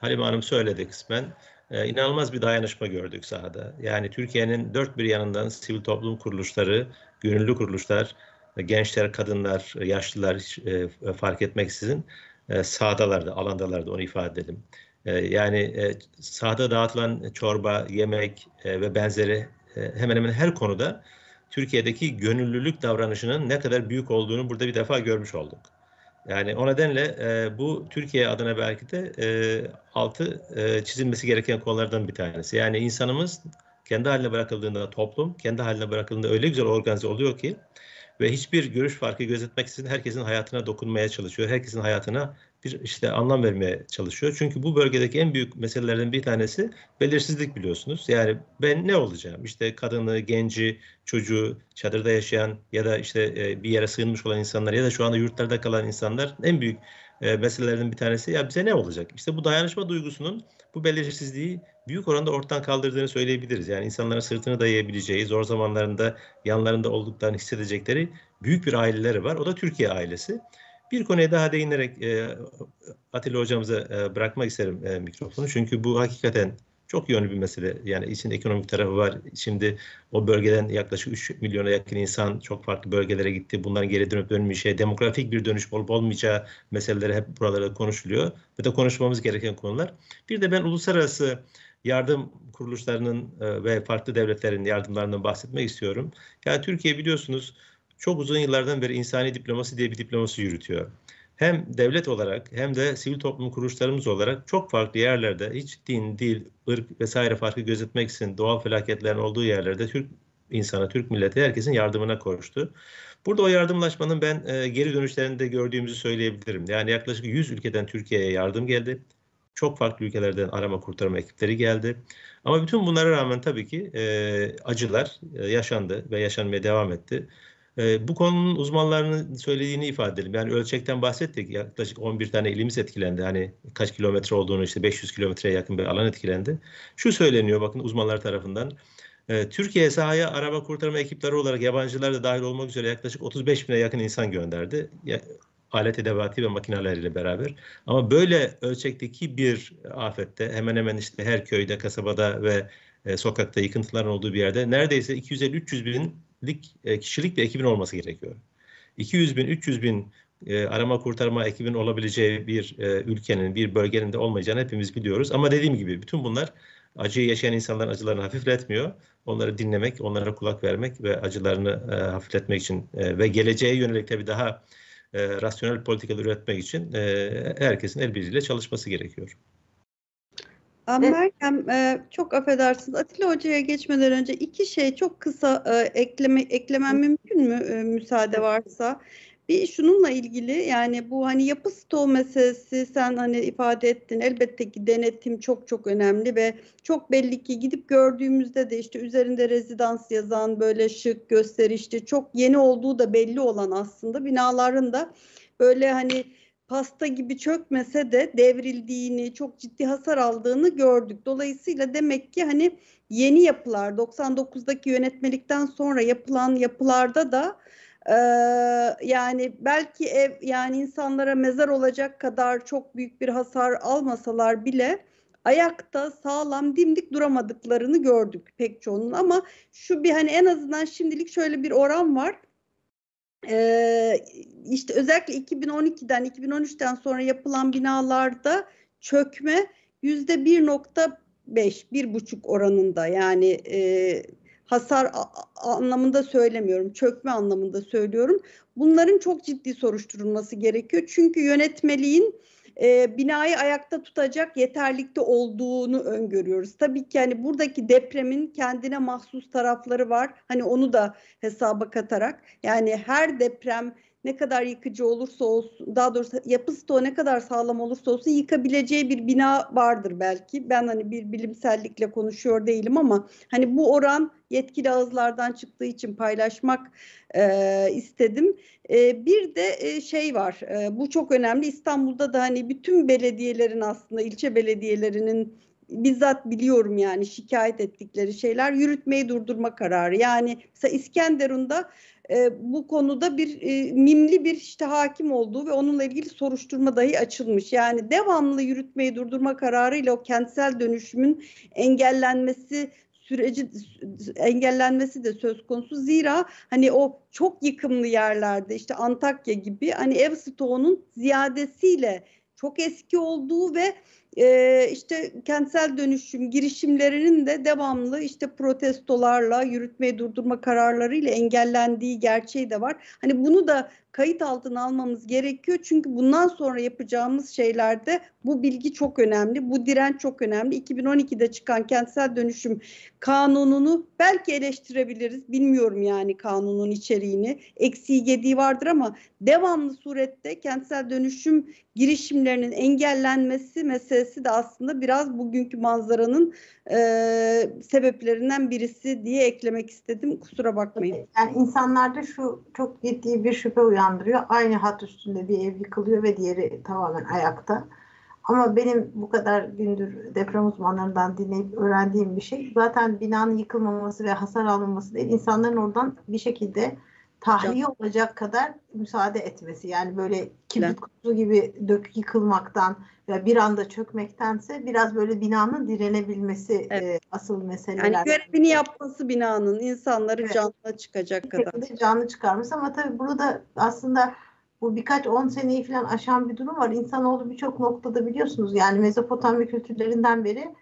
Halime Hanım söyledi kısmen. E, inanılmaz bir dayanışma gördük sahada. Yani Türkiye'nin dört bir yanından sivil toplum kuruluşları, gönüllü kuruluşlar, gençler, kadınlar, yaşlılar hiç e, fark etmeksizin e, sahadalardı, alandalardı onu ifade edelim. E, yani sahada dağıtılan çorba, yemek ve benzeri hemen hemen her konuda Türkiye'deki gönüllülük davranışının ne kadar büyük olduğunu burada bir defa görmüş olduk. Yani o nedenle e, bu Türkiye adına belki de e, altı e, çizilmesi gereken konulardan bir tanesi. Yani insanımız kendi haline bırakıldığında toplum, kendi haline bırakıldığında öyle güzel organize oluyor ki ve hiçbir görüş farkı gözetmeksizin herkesin hayatına dokunmaya çalışıyor. Herkesin hayatına bir işte anlam vermeye çalışıyor. Çünkü bu bölgedeki en büyük meselelerden bir tanesi belirsizlik biliyorsunuz. Yani ben ne olacağım? İşte kadını, genci, çocuğu, çadırda yaşayan ya da işte e, bir yere sığınmış olan insanlar ya da şu anda yurtlarda kalan insanlar en büyük e, meselelerden bir tanesi ya bize ne olacak? İşte bu dayanışma duygusunun bu belirsizliği büyük oranda ortadan kaldırdığını söyleyebiliriz. Yani insanların sırtını dayayabileceği, zor zamanlarında yanlarında olduklarını hissedecekleri büyük bir aileleri var. O da Türkiye ailesi. Bir konuya daha değinerek e, Atilla hocamıza e, bırakmak isterim e, mikrofonu. Çünkü bu hakikaten çok yönlü bir mesele. Yani için ekonomik tarafı var. Şimdi o bölgeden yaklaşık 3 milyona yakın insan çok farklı bölgelere gitti. Bunların geri dönüp dönmeyeceği, demografik bir dönüş olup olmayacağı meseleleri hep buralarda konuşuluyor. Ve de konuşmamız gereken konular. Bir de ben uluslararası yardım kuruluşlarının e, ve farklı devletlerin yardımlarından bahsetmek istiyorum. Yani Türkiye biliyorsunuz çok uzun yıllardan beri insani diplomasi diye bir diplomasi yürütüyor. Hem devlet olarak hem de sivil toplum kuruluşlarımız olarak çok farklı yerlerde hiç din, dil, ırk vesaire farkı gözetmek doğal felaketlerin olduğu yerlerde Türk insanı, Türk milleti herkesin yardımına koştu. Burada o yardımlaşmanın ben e, geri dönüşlerini de gördüğümüzü söyleyebilirim. Yani yaklaşık 100 ülkeden Türkiye'ye yardım geldi. Çok farklı ülkelerden arama kurtarma ekipleri geldi. Ama bütün bunlara rağmen tabii ki e, acılar e, yaşandı ve yaşanmaya devam etti. E, bu konunun uzmanlarının söylediğini ifade edelim. Yani ölçekten bahsettik. Yaklaşık 11 tane ilimiz etkilendi. Hani kaç kilometre olduğunu işte 500 kilometreye yakın bir alan etkilendi. Şu söyleniyor bakın uzmanlar tarafından. E, Türkiye sahaya araba kurtarma ekipleri olarak yabancılar da dahil olmak üzere yaklaşık 35 bine yakın insan gönderdi. Ya, alet edevatı ve makineleriyle beraber. Ama böyle ölçekteki bir afette hemen hemen işte her köyde, kasabada ve e, sokakta yıkıntıların olduğu bir yerde neredeyse 250-300 binlik e, kişilik bir ekibin olması gerekiyor. 200 bin, 300 bin e, arama kurtarma ekibinin olabileceği bir e, ülkenin, bir bölgenin de olmayacağını hepimiz biliyoruz. Ama dediğim gibi bütün bunlar acıyı yaşayan insanların acılarını hafifletmiyor. Onları dinlemek, onlara kulak vermek ve acılarını e, hafifletmek için e, ve geleceğe yönelik tabii daha e, rasyonel politikalar üretmek için e, herkesin el birliğiyle çalışması gerekiyor. Meryem e, çok affedersiniz Atilla Hoca'ya geçmeden önce iki şey çok kısa e, ekleme eklemem mümkün mü e, müsaade varsa? Bir şununla ilgili yani bu hani yapı stoğu meselesi sen hani ifade ettin elbette ki denetim çok çok önemli ve çok belli ki gidip gördüğümüzde de işte üzerinde rezidans yazan böyle şık gösterişli çok yeni olduğu da belli olan aslında binaların da böyle hani pasta gibi çökmese de devrildiğini, çok ciddi hasar aldığını gördük. Dolayısıyla demek ki hani yeni yapılar 99'daki yönetmelikten sonra yapılan yapılarda da e, yani belki ev yani insanlara mezar olacak kadar çok büyük bir hasar almasalar bile ayakta sağlam dimdik duramadıklarını gördük pek çoğunun. Ama şu bir hani en azından şimdilik şöyle bir oran var. E, işte özellikle 2012'den 2013'ten sonra yapılan binalarda çökme yüzde 1.5 bir buçuk oranında. Yani e, hasar anlamında söylemiyorum çökme anlamında söylüyorum bunların çok ciddi soruşturulması gerekiyor çünkü yönetmeliğin e, binayı ayakta tutacak yeterlikte olduğunu öngörüyoruz. Tabii ki hani buradaki depremin kendine mahsus tarafları var. Hani onu da hesaba katarak yani her deprem ne kadar yıkıcı olursa olsun daha doğrusu yapı stoğu ne kadar sağlam olursa olsun yıkabileceği bir bina vardır belki. Ben hani bir bilimsellikle konuşuyor değilim ama hani bu oran yetkili ağızlardan çıktığı için paylaşmak e, istedim. E, bir de e, şey var e, bu çok önemli İstanbul'da da hani bütün belediyelerin aslında ilçe belediyelerinin bizzat biliyorum yani şikayet ettikleri şeyler yürütmeyi durdurma kararı. Yani mesela İskenderun'da e, bu konuda bir e, mimli bir işte hakim olduğu ve onunla ilgili soruşturma dahi açılmış. Yani devamlı yürütmeyi durdurma kararıyla o kentsel dönüşümün engellenmesi süreci engellenmesi de söz konusu. Zira hani o çok yıkımlı yerlerde işte Antakya gibi hani ev stoğunun ziyadesiyle çok eski olduğu ve e, işte kentsel dönüşüm girişimlerinin de devamlı işte protestolarla yürütmeyi durdurma kararlarıyla engellendiği gerçeği de var. Hani bunu da kayıt altına almamız gerekiyor. Çünkü bundan sonra yapacağımız şeylerde bu bilgi çok önemli. Bu direnç çok önemli. 2012'de çıkan kentsel dönüşüm kanununu belki eleştirebiliriz. Bilmiyorum yani kanunun içeriğini. Eksiği gediği vardır ama devamlı surette kentsel dönüşüm girişimlerinin engellenmesi meselesi de aslında biraz bugünkü manzaranın e, sebeplerinden birisi diye eklemek istedim. Kusura bakmayın. Yani insanlarda şu çok ciddi bir şüphe uyandırıyor. Aynı hat üstünde bir ev yıkılıyor ve diğeri tamamen ayakta. Ama benim bu kadar gündür deprem uzmanlarından dinleyip öğrendiğim bir şey zaten binanın yıkılmaması ve hasar alınması değil, insanların oradan bir şekilde tahliye olacak kadar müsaade etmesi. Yani böyle kibrit kutusu gibi dök yıkılmaktan ve bir anda çökmektense biraz böyle binanın direnebilmesi evet. e, asıl meseleler. Yani görevini yapması binanın insanları evet. canlı çıkacak kadar. Canlı çıkarması ama tabii burada aslında bu birkaç on seneyi falan aşan bir durum var. İnsanoğlu birçok noktada biliyorsunuz yani Mezopotamya kültürlerinden beri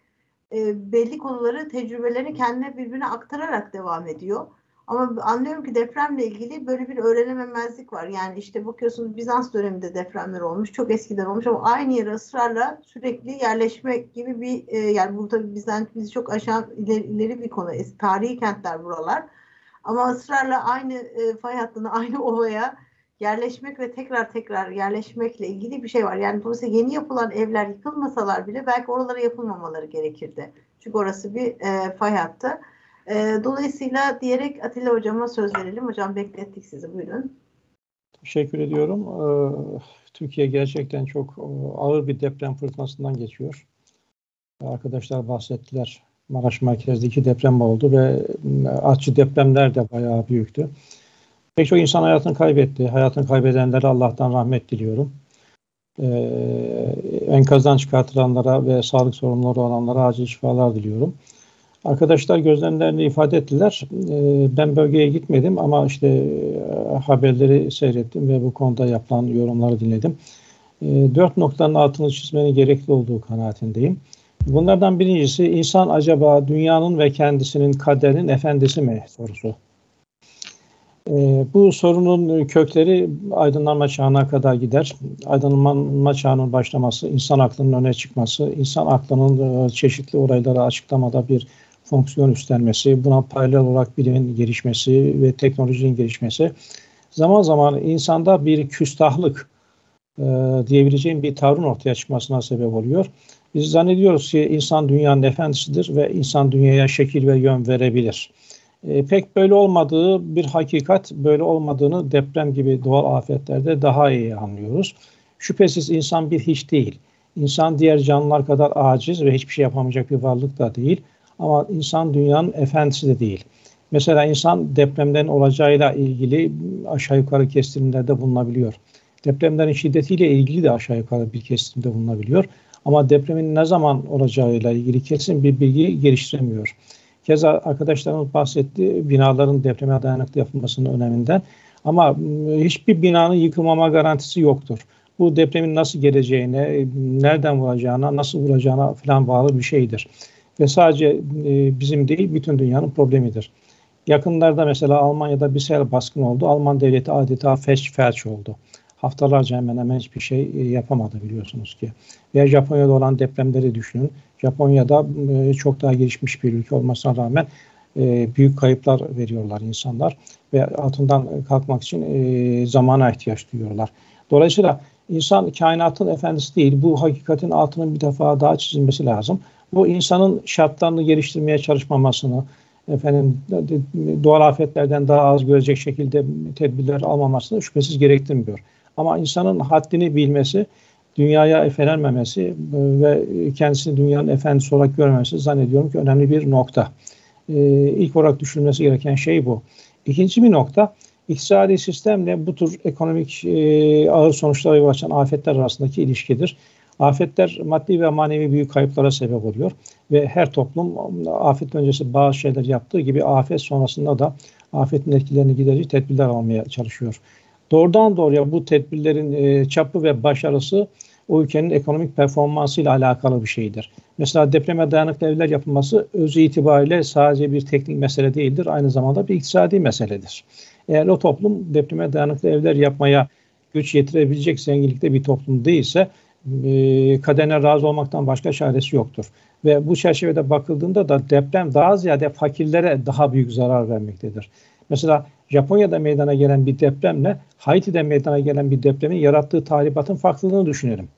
e, belli konuları, tecrübelerini kendine birbirine aktararak devam ediyor. Ama anlıyorum ki depremle ilgili böyle bir öğrenememezlik var. Yani işte bakıyorsunuz Bizans döneminde depremler olmuş. Çok eskiden olmuş ama aynı yere ısrarla sürekli yerleşmek gibi bir e, yani bu tabii bizden bizi çok aşağı ileri, ileri bir konu. Tarihi kentler buralar. Ama ısrarla aynı e, fay hattına, aynı ovaya yerleşmek ve tekrar tekrar yerleşmekle ilgili bir şey var. Yani dolayısıyla yeni yapılan evler yıkılmasalar bile belki oralara yapılmamaları gerekirdi. Çünkü orası bir e, fay hattı. E, dolayısıyla diyerek Atilla Hocam'a söz verelim. Hocam beklettik sizi. Buyurun. Teşekkür ediyorum. Ee, Türkiye gerçekten çok e, ağır bir deprem fırtınasından geçiyor. Arkadaşlar bahsettiler. Maraş merkezdeki deprem oldu ve e, artçı depremler de bayağı büyüktü. Pek çok insan hayatını kaybetti. Hayatını kaybedenlere Allah'tan rahmet diliyorum. Ee, enkazdan çıkartılanlara ve sağlık sorunları olanlara acil şifalar diliyorum. Arkadaşlar gözlemlerini ifade ettiler. Ee, ben bölgeye gitmedim ama işte e, haberleri seyrettim ve bu konuda yapılan yorumları dinledim. Ee, dört noktanın altını çizmenin gerekli olduğu kanaatindeyim. Bunlardan birincisi insan acaba dünyanın ve kendisinin kaderinin efendisi mi sorusu. Ee, bu sorunun kökleri aydınlanma çağına kadar gider. Aydınlanma çağının başlaması, insan aklının öne çıkması, insan aklının e, çeşitli olayları açıklamada bir fonksiyon üstlenmesi, buna paralel olarak bilimin gelişmesi ve teknolojinin gelişmesi zaman zaman insanda bir küstahlık e, diyebileceğim bir tavrın ortaya çıkmasına sebep oluyor. Biz zannediyoruz ki insan dünyanın efendisidir ve insan dünyaya şekil ve yön verebilir. E, pek böyle olmadığı bir hakikat, böyle olmadığını deprem gibi doğal afetlerde daha iyi anlıyoruz. Şüphesiz insan bir hiç değil. İnsan diğer canlılar kadar aciz ve hiçbir şey yapamayacak bir varlık da değil. Ama insan dünyanın efendisi de değil. Mesela insan depremlerin olacağıyla ilgili aşağı yukarı kestirimlerde bulunabiliyor. Depremlerin şiddetiyle ilgili de aşağı yukarı bir kestirimde bulunabiliyor. Ama depremin ne zaman olacağıyla ilgili kesin bir bilgi geliştiremiyor. Keza arkadaşlarımız bahsetti binaların depreme dayanıklı yapılmasının öneminden. Ama hiçbir binanın yıkılmama garantisi yoktur. Bu depremin nasıl geleceğine, nereden vuracağına, nasıl vuracağına falan bağlı bir şeydir. Ve sadece e, bizim değil, bütün dünyanın problemidir. Yakınlarda mesela Almanya'da bir sel baskın oldu. Alman devleti adeta felç felç oldu. Haftalarca hemen hemen hiçbir şey e, yapamadı biliyorsunuz ki. Veya Japonya'da olan depremleri düşünün. Japonya'da e, çok daha gelişmiş bir ülke olmasına rağmen e, büyük kayıplar veriyorlar insanlar ve altından kalkmak için e, zamana ihtiyaç duyuyorlar. Dolayısıyla insan kainatın efendisi değil. Bu hakikatin altının bir defa daha çizilmesi lazım. Bu insanın şartlarını geliştirmeye çalışmamasını, efendim doğal afetlerden daha az görecek şekilde tedbirler almamasını şüphesiz gerektirmiyor. Ama insanın haddini bilmesi, dünyaya efelenmemesi e, ve kendisini dünyanın efendisi olarak görmemesi zannediyorum ki önemli bir nokta. Ee, ilk olarak düşünülmesi gereken şey bu. İkinci bir nokta, iktisadi sistemle bu tür ekonomik e, ağır sonuçlara yol açan afetler arasındaki ilişkidir. Afetler maddi ve manevi büyük kayıplara sebep oluyor ve her toplum afet öncesi bazı şeyler yaptığı gibi afet sonrasında da afetin etkilerini giderici tedbirler almaya çalışıyor. Doğrudan doğruya bu tedbirlerin e, çapı ve başarısı o ülkenin ekonomik performansıyla alakalı bir şeydir. Mesela depreme dayanıklı evler yapılması özü itibariyle sadece bir teknik mesele değildir. Aynı zamanda bir iktisadi meseledir. Eğer o toplum depreme dayanıklı evler yapmaya güç yetirebilecek zenginlikte bir toplum değilse e, kaderine razı olmaktan başka çaresi yoktur. Ve bu çerçevede bakıldığında da deprem daha ziyade fakirlere daha büyük zarar vermektedir. Mesela Japonya'da meydana gelen bir depremle Haiti'de meydana gelen bir depremin yarattığı tahribatın farklılığını düşünelim.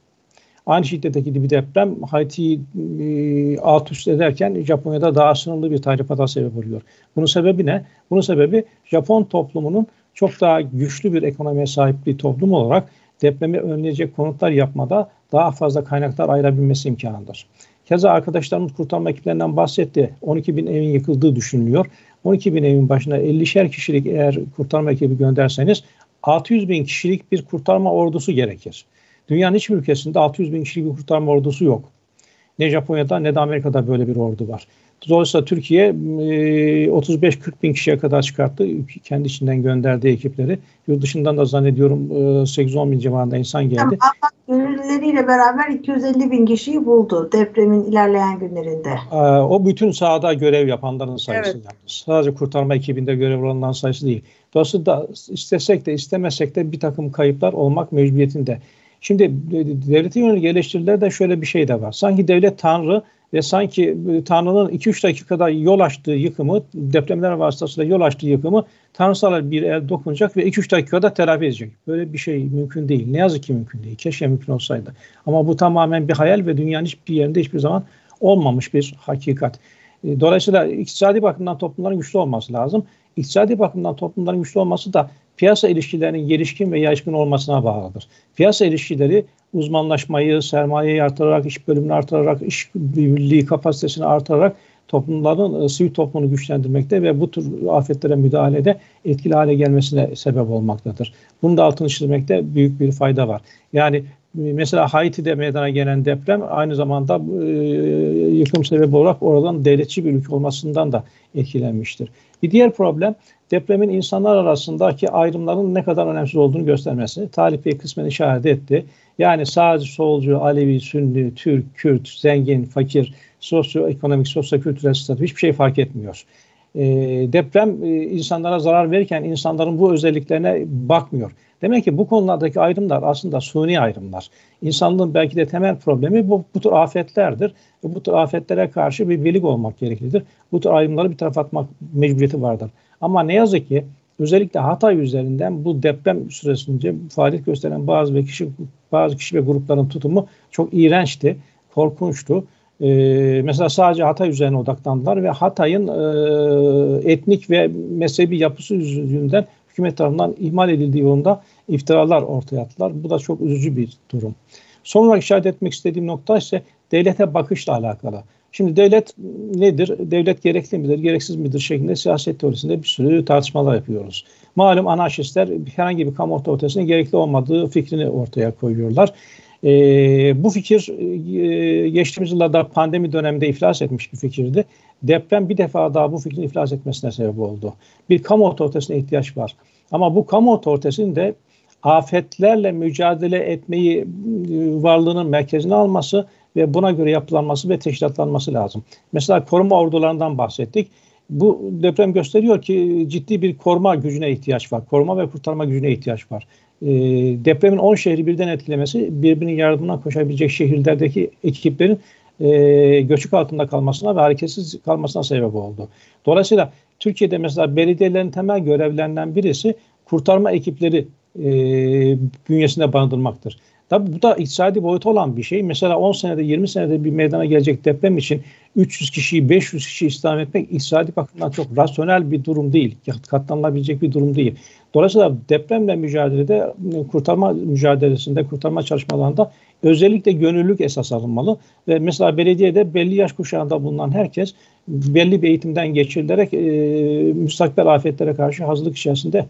Aynı şiddetteki bir deprem Haiti'yi e, alt üst ederken Japonya'da daha sınırlı bir tahribata sebep oluyor. Bunun sebebi ne? Bunun sebebi Japon toplumunun çok daha güçlü bir ekonomiye sahip bir toplum olarak depremi önleyecek konutlar yapmada daha fazla kaynaklar ayırabilmesi imkanıdır. Keza arkadaşlarımız kurtarma ekiplerinden bahsetti. 12 bin evin yıkıldığı düşünülüyor. 12 bin evin başına 50'şer kişilik eğer kurtarma ekibi gönderseniz 600 bin kişilik bir kurtarma ordusu gerekir. Dünyanın hiçbir ülkesinde 600 bin kişilik bir kurtarma ordusu yok. Ne Japonya'da ne de Amerika'da böyle bir ordu var. Dolayısıyla Türkiye 35-40 bin kişiye kadar çıkarttı kendi içinden gönderdiği ekipleri. Yurt dışından da zannediyorum 8-10 bin civarında insan geldi. Ama gönüllüleriyle beraber 250 bin kişiyi buldu depremin ilerleyen günlerinde. O bütün sahada görev yapanların sayısı evet. yalnız. Sadece kurtarma ekibinde görev olanların sayısı değil. Dolayısıyla istesek de istemesek de bir takım kayıplar olmak mecburiyetinde. Şimdi devletin yönelik eleştirilerde şöyle bir şey de var. Sanki devlet tanrı ve sanki Tanrı'nın 2-3 dakikada yol açtığı yıkımı, depremler vasıtasıyla yol açtığı yıkımı tanrısal bir el dokunacak ve 2-3 dakikada telafi edecek. Böyle bir şey mümkün değil. Ne yazık ki mümkün değil. Keşke mümkün olsaydı. Ama bu tamamen bir hayal ve dünyanın hiçbir yerinde hiçbir zaman olmamış bir hakikat. E, dolayısıyla iktisadi bakımdan toplumların güçlü olması lazım. İktisadi bakımdan toplumların güçlü olması da piyasa ilişkilerinin gelişkin ve yaygın olmasına bağlıdır. Piyasa ilişkileri uzmanlaşmayı, sermayeyi artırarak, iş bölümünü artırarak, iş birliği kapasitesini artırarak toplumların e, sivil toplumunu güçlendirmekte ve bu tür afetlere müdahalede etkili hale gelmesine sebep olmaktadır. Bunu da altını çizmekte büyük bir fayda var. Yani mesela Haiti'de meydana gelen deprem aynı zamanda e, yıkım sebebi olarak oradan devletçi bir ülke olmasından da etkilenmiştir. Bir diğer problem depremin insanlar arasındaki ayrımların ne kadar önemsiz olduğunu göstermesi. Talip Bey kısmen işaret etti. Yani sağcı, solcu, Alevi, Sünni, Türk, Kürt, zengin, fakir, sosyoekonomik, sosyokültürel statü hiçbir şey fark etmiyor. E, deprem e, insanlara zarar verirken insanların bu özelliklerine bakmıyor. Demek ki bu konulardaki ayrımlar aslında suni ayrımlar. İnsanlığın belki de temel problemi bu, bu tür afetlerdir. Ve bu tür afetlere karşı bir birlik olmak gereklidir. Bu tür ayrımları bir tarafa atmak mecburiyeti vardır. Ama ne yazık ki özellikle Hatay üzerinden bu deprem süresince faaliyet gösteren bazı ve kişi bazı kişi ve grupların tutumu çok iğrençti, korkunçtu. Ee, mesela sadece Hatay üzerine odaklandılar ve Hatay'ın e, etnik ve mezhebi yapısı yüzünden hükümet tarafından ihmal edildiği yolunda iftiralar ortaya attılar. Bu da çok üzücü bir durum. Son olarak işaret etmek istediğim nokta ise devlete bakışla alakalı. Şimdi devlet nedir? Devlet gerekli midir, gereksiz midir şeklinde siyaset teorisinde bir sürü tartışmalar yapıyoruz. Malum anarşistler herhangi bir kamu otoritesinin gerekli olmadığı fikrini ortaya koyuyorlar. E, bu fikir e, geçtiğimiz yıllarda pandemi döneminde iflas etmiş bir fikirdi. Deprem bir defa daha bu fikrin iflas etmesine sebep oldu. Bir kamu otoritesine ihtiyaç var. Ama bu kamu otoritesinin de afetlerle mücadele etmeyi e, varlığının merkezine alması ve buna göre yapılanması ve teşkilatlanması lazım. Mesela koruma ordularından bahsettik. Bu deprem gösteriyor ki ciddi bir koruma gücüne ihtiyaç var. Koruma ve kurtarma gücüne ihtiyaç var. E, depremin 10 şehri birden etkilemesi birbirinin yardımına koşabilecek şehirlerdeki ekiplerin e, göçük altında kalmasına ve hareketsiz kalmasına sebep oldu. Dolayısıyla Türkiye'de mesela belediyelerin temel görevlerinden birisi kurtarma ekipleri e, bünyesinde barındırmaktır. Tabi bu da iktisadi boyutu olan bir şey. Mesela 10 senede 20 senede bir meydana gelecek deprem için 300 kişiyi 500 kişi istihdam etmek iktisadi bakımdan çok rasyonel bir durum değil. Katlanılabilecek bir durum değil. Dolayısıyla depremle mücadelede kurtarma mücadelesinde, kurtarma çalışmalarında özellikle gönüllülük esas alınmalı. Ve mesela belediyede belli yaş kuşağında bulunan herkes belli bir eğitimden geçirilerek e, müstakbel afetlere karşı hazırlık içerisinde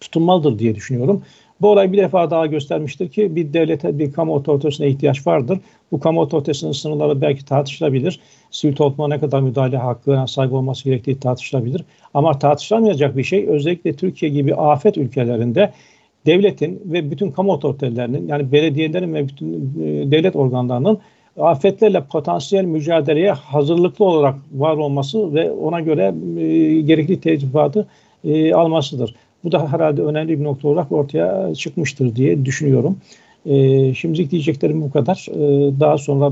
tutunmalıdır diye düşünüyorum. Bu olay bir defa daha göstermiştir ki bir devlete, bir kamu otoritesine ihtiyaç vardır. Bu kamu otoritesinin sınırları belki tartışılabilir. Sivil topluma ne kadar müdahale hakkına sahip olması gerektiği tartışılabilir. Ama tartışılamayacak bir şey özellikle Türkiye gibi afet ülkelerinde devletin ve bütün kamu otoritelerinin yani belediyelerin ve bütün e, devlet organlarının afetlerle potansiyel mücadeleye hazırlıklı olarak var olması ve ona göre e, gerekli tecrübatı e, almasıdır. Bu da herhalde önemli bir nokta olarak ortaya çıkmıştır diye düşünüyorum. E, şimdilik diyeceklerim bu kadar. E, daha sonra e,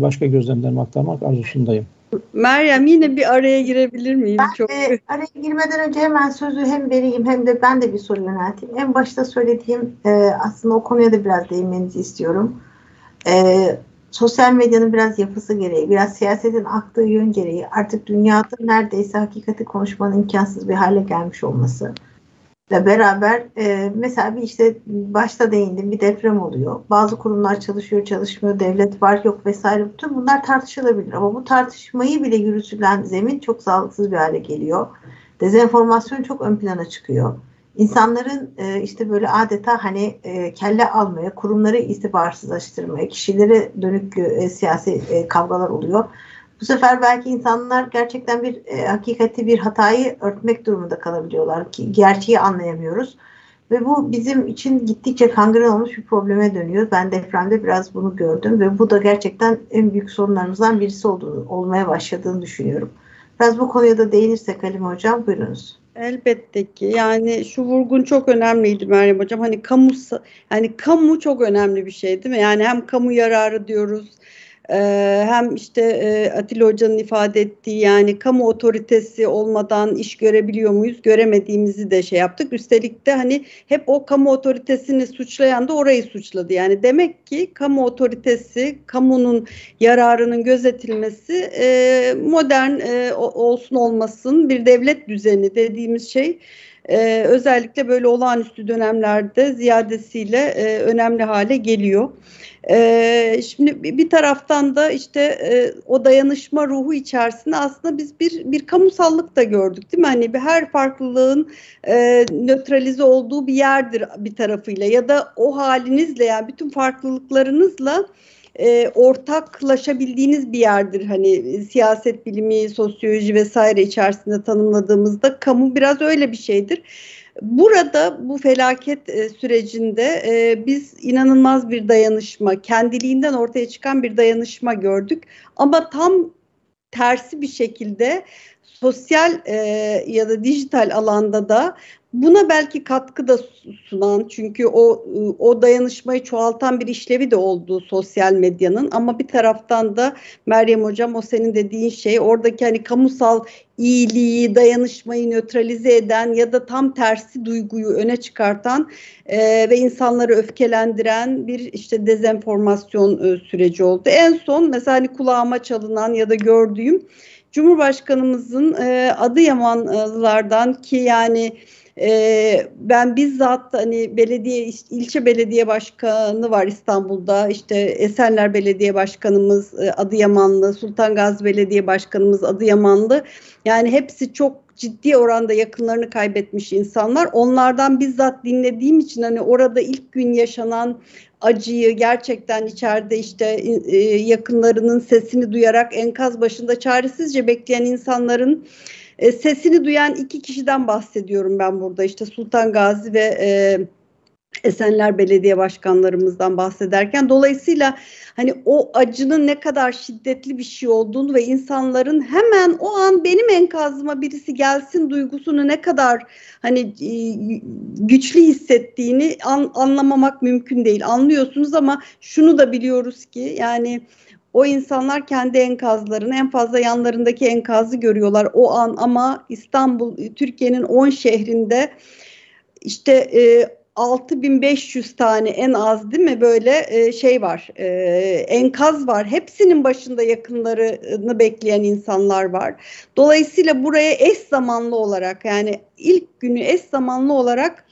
başka gözlemlerimi aktarmak arzusundayım. Meryem yine bir araya girebilir miyim? Ben Çok... de araya girmeden önce hemen sözü hem vereyim hem de ben de bir soru yönelteyim. En başta söylediğim e, aslında o konuya da biraz değinmenizi istiyorum. E, sosyal medyanın biraz yapısı gereği, biraz siyasetin aktığı yön gereği artık dünyada neredeyse hakikati konuşmanın imkansız bir hale gelmiş olması ile beraber e, mesela bir işte başta değindim bir deprem oluyor. Bazı kurumlar çalışıyor, çalışmıyor, devlet var yok vesaire. Bütün bunlar tartışılabilir ama bu tartışmayı bile yürütülen zemin çok sağlıksız bir hale geliyor. Dezenformasyon çok ön plana çıkıyor. İnsanların e, işte böyle adeta hani e, kelle almaya, kurumları itibarsızlaştırmaya, kişilere dönük e, siyasi e, kavgalar oluyor. Bu sefer belki insanlar gerçekten bir e, hakikati bir hatayı örtmek durumunda kalabiliyorlar ki gerçeği anlayamıyoruz. Ve bu bizim için gittikçe kangren olmuş bir probleme dönüyor. Ben depremde biraz bunu gördüm ve bu da gerçekten en büyük sorunlarımızdan birisi olduğunu, olmaya başladığını düşünüyorum. Biraz bu konuya da değinirsek Halim Hocam buyurunuz. Elbette ki yani şu vurgun çok önemliydi Meryem Hocam. Hani kamu yani kamu çok önemli bir şey değil mi? Yani hem kamu yararı diyoruz hem işte e, Atilla Hoca'nın ifade ettiği yani kamu otoritesi olmadan iş görebiliyor muyuz? Göremediğimizi de şey yaptık. Üstelik de hani hep o kamu otoritesini suçlayan da orayı suçladı. Yani demek ki kamu otoritesi, kamunun yararının gözetilmesi e, modern e, olsun olmasın bir devlet düzeni dediğimiz şey e, özellikle böyle olağanüstü dönemlerde ziyadesiyle e, önemli hale geliyor. E, şimdi bir taraftan da işte e, o dayanışma ruhu içerisinde aslında biz bir bir kamusallık da gördük değil mi? Hani bir her farklılığın e, nötralize olduğu bir yerdir bir tarafıyla ya da o halinizle yani bütün farklılıklarınızla e, ortaklaşabildiğiniz bir yerdir. Hani siyaset bilimi, sosyoloji vesaire içerisinde tanımladığımızda kamu biraz öyle bir şeydir. Burada bu felaket e, sürecinde e, biz inanılmaz bir dayanışma, kendiliğinden ortaya çıkan bir dayanışma gördük. Ama tam tersi bir şekilde sosyal e, ya da dijital alanda da buna belki katkı da sunan çünkü o o dayanışmayı çoğaltan bir işlevi de oldu sosyal medyanın ama bir taraftan da Meryem hocam o senin dediğin şey oradaki hani kamusal iyiliği, dayanışmayı nötralize eden ya da tam tersi duyguyu öne çıkartan e, ve insanları öfkelendiren bir işte dezenformasyon e, süreci oldu. En son mesela hani kulağıma çalınan ya da gördüğüm Cumhurbaşkanımızın e, Adıyamanlılardan ki yani e, ben bizzat hani belediye ilçe belediye başkanı var İstanbul'da işte Esenler Belediye Başkanımız e, Adıyamanlı, Sultan Gazi Belediye Başkanımız Adıyamanlı yani hepsi çok ciddi oranda yakınlarını kaybetmiş insanlar. Onlardan bizzat dinlediğim için hani orada ilk gün yaşanan acıyı gerçekten içeride işte e, yakınlarının sesini duyarak enkaz başında çaresizce bekleyen insanların e, sesini duyan iki kişiden bahsediyorum ben burada. İşte Sultan Gazi ve e, Esenler Belediye Başkanlarımızdan bahsederken dolayısıyla hani o acının ne kadar şiddetli bir şey olduğunu ve insanların hemen o an benim enkazıma birisi gelsin duygusunu ne kadar hani e, güçlü hissettiğini an, anlamamak mümkün değil. Anlıyorsunuz ama şunu da biliyoruz ki yani o insanlar kendi enkazlarını en fazla yanlarındaki enkazı görüyorlar o an. Ama İstanbul Türkiye'nin 10 şehrinde işte e, 6500 tane en az değil mi böyle e, şey var e, enkaz var. Hepsinin başında yakınlarını bekleyen insanlar var. Dolayısıyla buraya eş zamanlı olarak yani ilk günü eş zamanlı olarak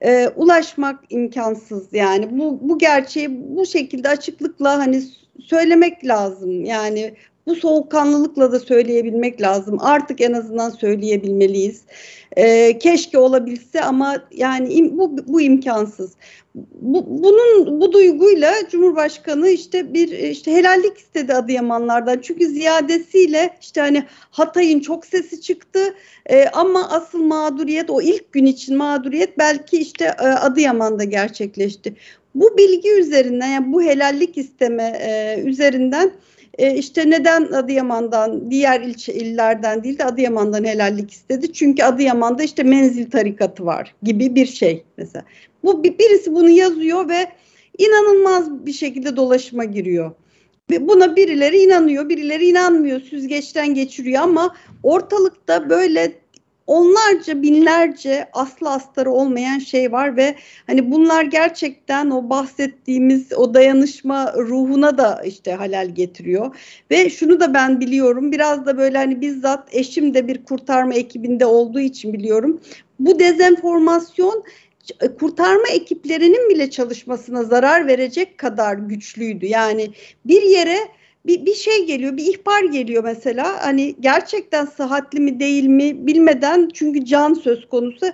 e, ulaşmak imkansız. Yani bu bu gerçeği bu şekilde açıklıkla hani söylemek lazım. Yani bu soğukkanlılıkla da söyleyebilmek lazım. Artık en azından söyleyebilmeliyiz. Ee, keşke olabilse ama yani im, bu, bu imkansız. Bu, bunun bu duyguyla Cumhurbaşkanı işte bir işte helallik istedi Adıyamanlardan. Çünkü ziyadesiyle işte hani Hatay'ın çok sesi çıktı ee, ama asıl mağduriyet o ilk gün için mağduriyet belki işte e, Adıyaman'da gerçekleşti. Bu bilgi üzerinden yani bu helallik isteme e, üzerinden e, işte neden Adıyaman'dan diğer ilçe illerden değil de Adıyaman'dan helallik istedi? Çünkü Adıyaman'da işte menzil tarikatı var gibi bir şey mesela. Bu birisi bunu yazıyor ve inanılmaz bir şekilde dolaşıma giriyor. Buna birileri inanıyor, birileri inanmıyor, süzgeçten geçiriyor ama ortalıkta böyle onlarca binlerce aslı astarı olmayan şey var ve hani bunlar gerçekten o bahsettiğimiz o dayanışma ruhuna da işte halal getiriyor ve şunu da ben biliyorum biraz da böyle hani bizzat eşim de bir kurtarma ekibinde olduğu için biliyorum bu dezenformasyon kurtarma ekiplerinin bile çalışmasına zarar verecek kadar güçlüydü. Yani bir yere bir, bir şey geliyor, bir ihbar geliyor mesela. Hani gerçekten sıhhatli mi değil mi bilmeden çünkü can söz konusu.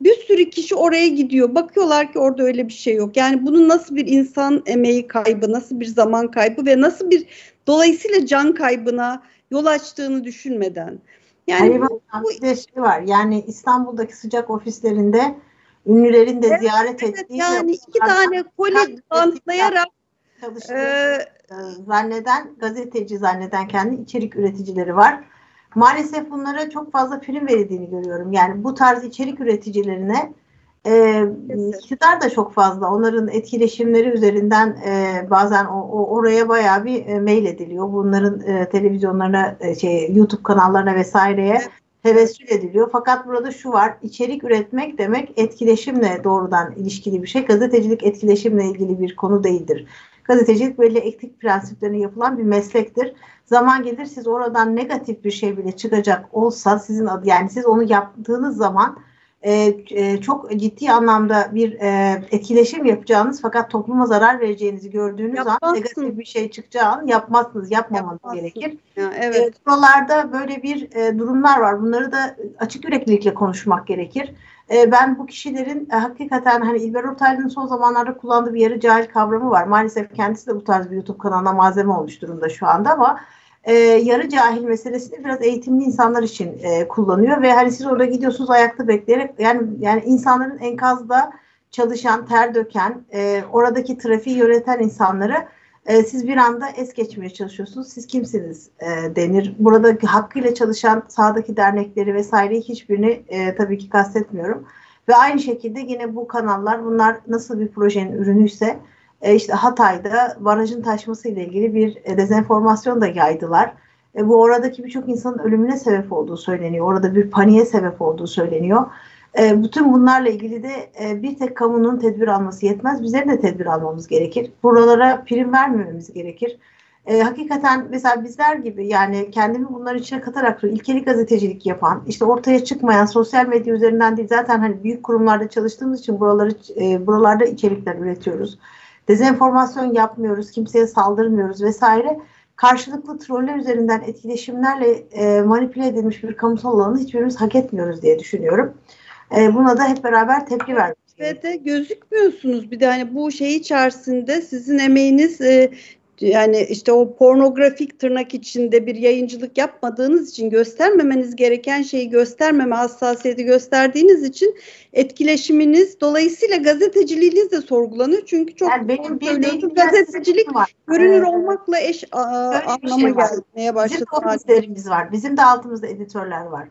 Bir sürü kişi oraya gidiyor. Bakıyorlar ki orada öyle bir şey yok. Yani bunun nasıl bir insan emeği kaybı, nasıl bir zaman kaybı ve nasıl bir dolayısıyla can kaybına yol açtığını düşünmeden. Yani bu, bu bir de şey var. Yani İstanbul'daki sıcak ofislerinde ünlülerin de evet, ziyaret evet, ettiği yani iki tane koli bantlayarak e, zanneden, gazeteci zanneden kendi içerik üreticileri var. Maalesef bunlara çok fazla prim verildiğini görüyorum. Yani bu tarz içerik üreticilerine e, iktidar da çok fazla. Onların etkileşimleri üzerinden e, bazen o, o oraya bayağı bir e, mail ediliyor. Bunların e, televizyonlarına, e, şey YouTube kanallarına vesaireye evet. hevesül ediliyor. Fakat burada şu var. içerik üretmek demek etkileşimle doğrudan ilişkili bir şey. Gazetecilik etkileşimle ilgili bir konu değildir. Gazetecilik belli etik prensiplerine yapılan bir meslektir. Zaman gelir siz oradan negatif bir şey bile çıkacak olsa sizin adı yani siz onu yaptığınız zaman e, e, çok ciddi anlamda bir e, etkileşim yapacağınız fakat topluma zarar vereceğinizi gördüğünüz Yapmazsın. an negatif bir şey çıkacağı an yapmazsınız, yapmamanız Yapmazsın. gerekir. Ya, evet. E, buralarda böyle bir e, durumlar var. Bunları da açık yüreklilikle konuşmak gerekir. E, ben bu kişilerin e, hakikaten hani İlber Ortaylı'nın son zamanlarda kullandığı bir yarı cahil kavramı var. Maalesef kendisi de bu tarz bir YouTube kanalına malzeme olmuş durumda şu anda ama e, yarı cahil meselesini biraz eğitimli insanlar için e, kullanıyor ve hani siz orada gidiyorsunuz ayakta bekleyerek yani yani insanların enkazda çalışan, ter döken, e, oradaki trafiği yöneten insanları e, siz bir anda es geçmeye çalışıyorsunuz. Siz kimsiniz e, denir. Burada hakkıyla çalışan sağdaki dernekleri vesaireyi hiçbirini e, tabii ki kastetmiyorum. Ve aynı şekilde yine bu kanallar bunlar nasıl bir projenin ürünüyse e, işte Hatay'da barajın taşması ile ilgili bir e, dezenformasyon da yaydılar. E, bu oradaki birçok insanın ölümüne sebep olduğu söyleniyor. Orada bir paniğe sebep olduğu söyleniyor. E, bütün bunlarla ilgili de e, bir tek kamunun tedbir alması yetmez. Bizlerin de tedbir almamız gerekir. Buralara prim vermememiz gerekir. E, hakikaten mesela bizler gibi yani kendimi bunların içine katarak ilkeli gazetecilik yapan, işte ortaya çıkmayan sosyal medya üzerinden değil zaten hani büyük kurumlarda çalıştığımız için buraları buralarda içerikler üretiyoruz. Dezenformasyon yapmıyoruz, kimseye saldırmıyoruz vesaire. Karşılıklı troller üzerinden etkileşimlerle manipüle edilmiş bir kamusal alanı hiçbirimiz hak etmiyoruz diye düşünüyorum. E, buna da hep beraber tepki vermek Ve de gözükmüyorsunuz bir de hani bu şey içerisinde sizin emeğiniz e, yani işte o pornografik tırnak içinde bir yayıncılık yapmadığınız için göstermemeniz gereken şeyi göstermeme hassasiyeti gösterdiğiniz için etkileşiminiz dolayısıyla gazeteciliğiniz de sorgulanıyor. Çünkü çok yani benim bir gazetecilik var. görünür evet. olmakla eş a, anlama şey gelmeye başladı. Bizim de ofislerimiz var. Bizim de altımızda editörler var.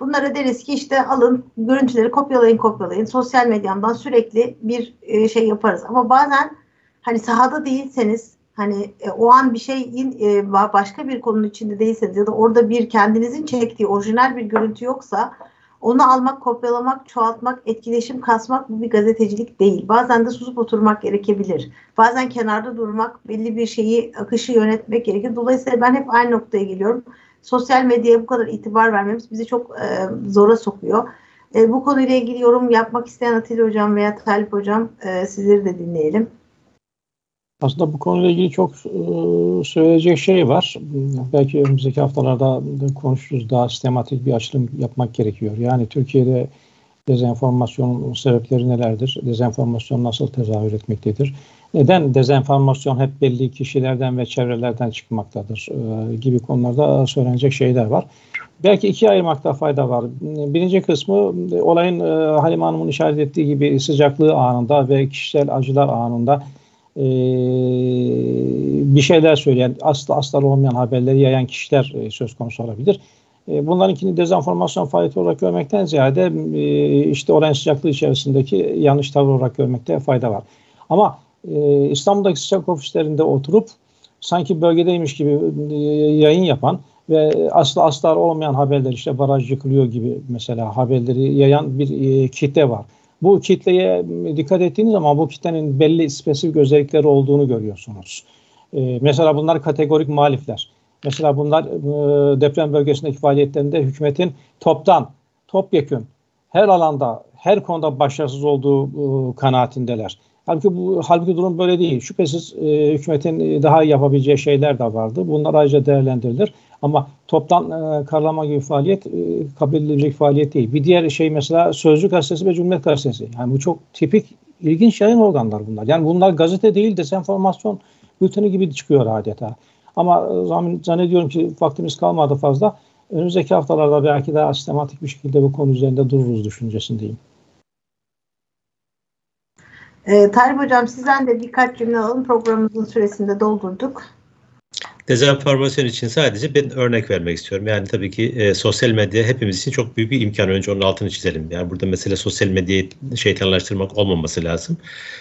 Bunlara deriz ki işte alın görüntüleri kopyalayın kopyalayın. Sosyal medyamdan sürekli bir e, şey yaparız. Ama bazen hani sahada değilseniz hani e, o an bir şeyin e, başka bir konunun içinde değilseniz ya da orada bir kendinizin çektiği orijinal bir görüntü yoksa onu almak, kopyalamak, çoğaltmak, etkileşim kasmak bu bir gazetecilik değil. Bazen de susup oturmak gerekebilir. Bazen kenarda durmak, belli bir şeyi, akışı yönetmek gerekir. Dolayısıyla ben hep aynı noktaya geliyorum sosyal medyaya bu kadar itibar vermemiz bizi çok e, zora sokuyor. E, bu konuyla ilgili yorum yapmak isteyen Atilla Hocam veya Talip Hocam e, sizleri de dinleyelim. Aslında bu konuyla ilgili çok e, söyleyecek şey var. Belki önümüzdeki haftalarda konuşuruz. Daha sistematik bir açılım yapmak gerekiyor. Yani Türkiye'de dezenformasyonun sebepleri nelerdir? Dezenformasyon nasıl tezahür etmektedir? Neden dezenformasyon hep belli kişilerden ve çevrelerden çıkmaktadır e, gibi konularda söylenecek şeyler var. Belki iki ayırmakta fayda var. Birinci kısmı olayın e, Halime Hanım'ın işaret ettiği gibi sıcaklığı anında ve kişisel acılar anında e, bir şeyler söyleyen, asla asla olmayan haberleri yayan kişiler e, söz konusu olabilir. E, bunlarınkini dezenformasyon faaliyeti olarak görmekten ziyade e, işte olayın sıcaklığı içerisindeki yanlış tavır olarak görmekte fayda var. Ama e, İstanbul'daki sıcak ofislerinde oturup sanki bölgedeymiş gibi e, yayın yapan ve asla asla olmayan haberler işte baraj yıkılıyor gibi mesela haberleri yayan bir e, kitle var. Bu kitleye dikkat ettiğiniz zaman bu kitlenin belli spesifik özellikleri olduğunu görüyorsunuz. Mesela bunlar kategorik muhalifler. Mesela bunlar deprem bölgesindeki faaliyetlerinde hükümetin toptan, topyekün her alanda, her konuda başarısız olduğu kanaatindeler. Halbuki bu halbuki durum böyle değil. Şüphesiz e, hükümetin daha iyi yapabileceği şeyler de vardı. Bunlar ayrıca değerlendirilir. Ama toptan e, karalama gibi faaliyet e, kabul edilecek faaliyet değil. Bir diğer şey mesela Sözcü Gazetesi ve Cumhuriyet Gazetesi. Yani bu çok tipik ilginç yayın organlar bunlar. Yani bunlar gazete değil dezenformasyon bülteni gibi çıkıyor adeta. Ama e, zannediyorum ki vaktimiz kalmadı fazla. Önümüzdeki haftalarda belki daha sistematik bir şekilde bu konu üzerinde dururuz düşüncesindeyim. Ee, Talip Hocam sizden de birkaç cümle alalım. Programımızın süresinde doldurduk. Dezenformasyon için sadece ben örnek vermek istiyorum. Yani tabii ki e, sosyal medya hepimiz için çok büyük bir imkan. Önce onun altını çizelim. Yani burada mesele sosyal medyayı şeytanlaştırmak olmaması lazım.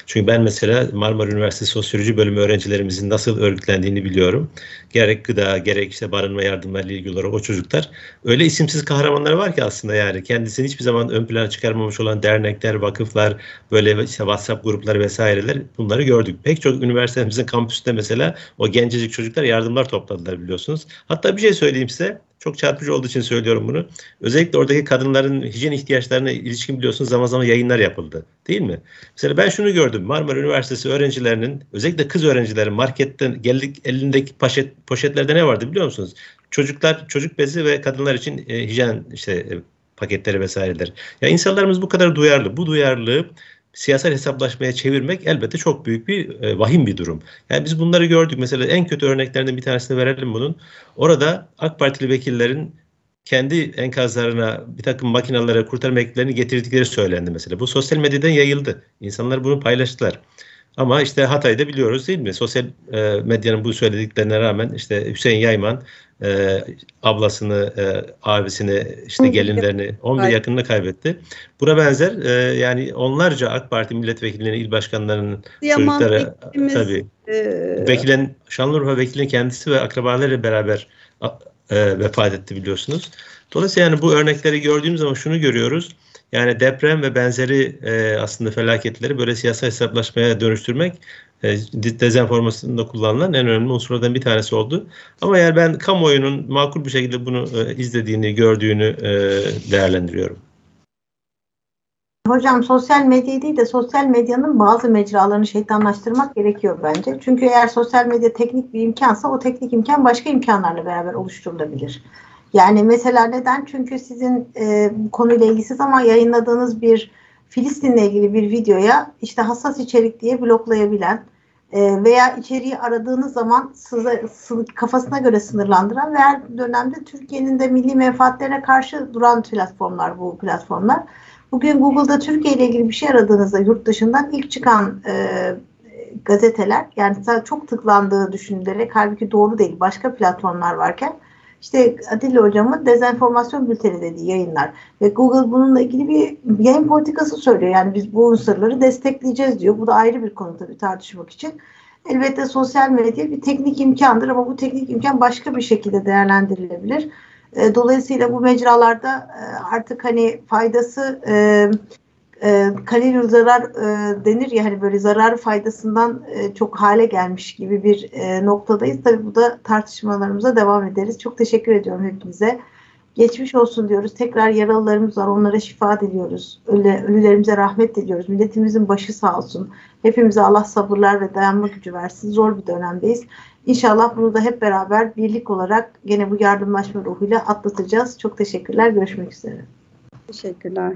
Çünkü ben mesela Marmara Üniversitesi Sosyoloji Bölümü öğrencilerimizin nasıl örgütlendiğini biliyorum. Gerek gıda, gerek işte barınma yardımlarıyla ilgili olarak o çocuklar öyle isimsiz kahramanlar var ki aslında yani kendisini hiçbir zaman ön plana çıkarmamış olan dernekler, vakıflar, böyle işte WhatsApp grupları vesaireler bunları gördük. Pek çok üniversitemizin kampüsünde mesela o gencecik çocuklar yardım yardımlar topladılar biliyorsunuz. Hatta bir şey söyleyeyim size. Çok çarpıcı olduğu için söylüyorum bunu. Özellikle oradaki kadınların hijyen ihtiyaçlarına ilişkin biliyorsunuz zaman zaman yayınlar yapıldı. Değil mi? Mesela ben şunu gördüm. Marmara Üniversitesi öğrencilerinin özellikle kız öğrencilerin marketten geldik elindeki poşet, poşetlerde ne vardı biliyor musunuz? Çocuklar, çocuk bezi ve kadınlar için e, hijyen işte e, paketleri vesaireler. Ya insanlarımız bu kadar duyarlı. Bu duyarlılığı siyasal hesaplaşmaya çevirmek elbette çok büyük bir e, vahim bir durum. Yani biz bunları gördük. Mesela en kötü örneklerinden bir tanesini verelim bunun. Orada AK Partili vekillerin kendi enkazlarına bir takım makinalara kurtarma ekiplerini getirdikleri söylendi mesela. Bu sosyal medyadan yayıldı. İnsanlar bunu paylaştılar. Ama işte Hatay'da biliyoruz değil mi? Sosyal e, medyanın bu söylediklerine rağmen işte Hüseyin Yayman e, ablasını, e, abisini, işte gelinlerini, 11 yakınını kaybetti. Buna benzer e, yani onlarca AK Parti milletvekillerinin, il başkanlarının Yaman çocukları vekilimiz, tabii. e, Vekilin, Şanlıurfa vekilinin kendisi ve akrabalarıyla beraber e, vefat etti biliyorsunuz. Dolayısıyla yani bu örnekleri gördüğümüz zaman şunu görüyoruz. Yani deprem ve benzeri e, aslında felaketleri böyle siyasal hesaplaşmaya dönüştürmek e, dezenformasyonda kullanılan en önemli unsurlardan bir tanesi oldu. Ama yani ben kamuoyunun makul bir şekilde bunu e, izlediğini, gördüğünü e, değerlendiriyorum. Hocam sosyal medya değil de sosyal medyanın bazı mecralarını şeytanlaştırmak gerekiyor bence. Çünkü eğer sosyal medya teknik bir imkansa o teknik imkan başka imkanlarla beraber oluşturulabilir. Yani mesela neden? Çünkü sizin e, konuyla ilgisiz ama yayınladığınız bir Filistin'le ilgili bir videoya işte hassas içerik diye bloklayabilen e, veya içeriği aradığınız zaman size, kafasına göre sınırlandıran ve her dönemde Türkiye'nin de milli menfaatlerine karşı duran platformlar bu platformlar. Bugün Google'da Türkiye ile ilgili bir şey aradığınızda yurt dışından ilk çıkan e, gazeteler yani çok tıklandığı düşünülerek halbuki doğru değil başka platformlar varken işte Atilla hocamın dezenformasyon bülteni dediği yayınlar ve Google bununla ilgili bir yayın politikası söylüyor. Yani biz bu unsurları destekleyeceğiz diyor. Bu da ayrı bir konu tabii tartışmak için. Elbette sosyal medya bir teknik imkandır ama bu teknik imkan başka bir şekilde değerlendirilebilir. E, dolayısıyla bu mecralarda e, artık hani faydası e, kalil zarar e, denir ya hani böyle zarar faydasından e, çok hale gelmiş gibi bir e, noktadayız. Tabii bu da tartışmalarımıza devam ederiz. Çok teşekkür ediyorum hepinize. Geçmiş olsun diyoruz. Tekrar yaralılarımız var. Onlara şifa diliyoruz. Ölü, ölülerimize rahmet diliyoruz. Milletimizin başı sağ olsun. Hepimize Allah sabırlar ve dayanma gücü versin. Zor bir dönemdeyiz. İnşallah bunu da hep beraber birlik olarak gene bu yardımlaşma ruhuyla atlatacağız. Çok teşekkürler. Görüşmek üzere. Teşekkürler.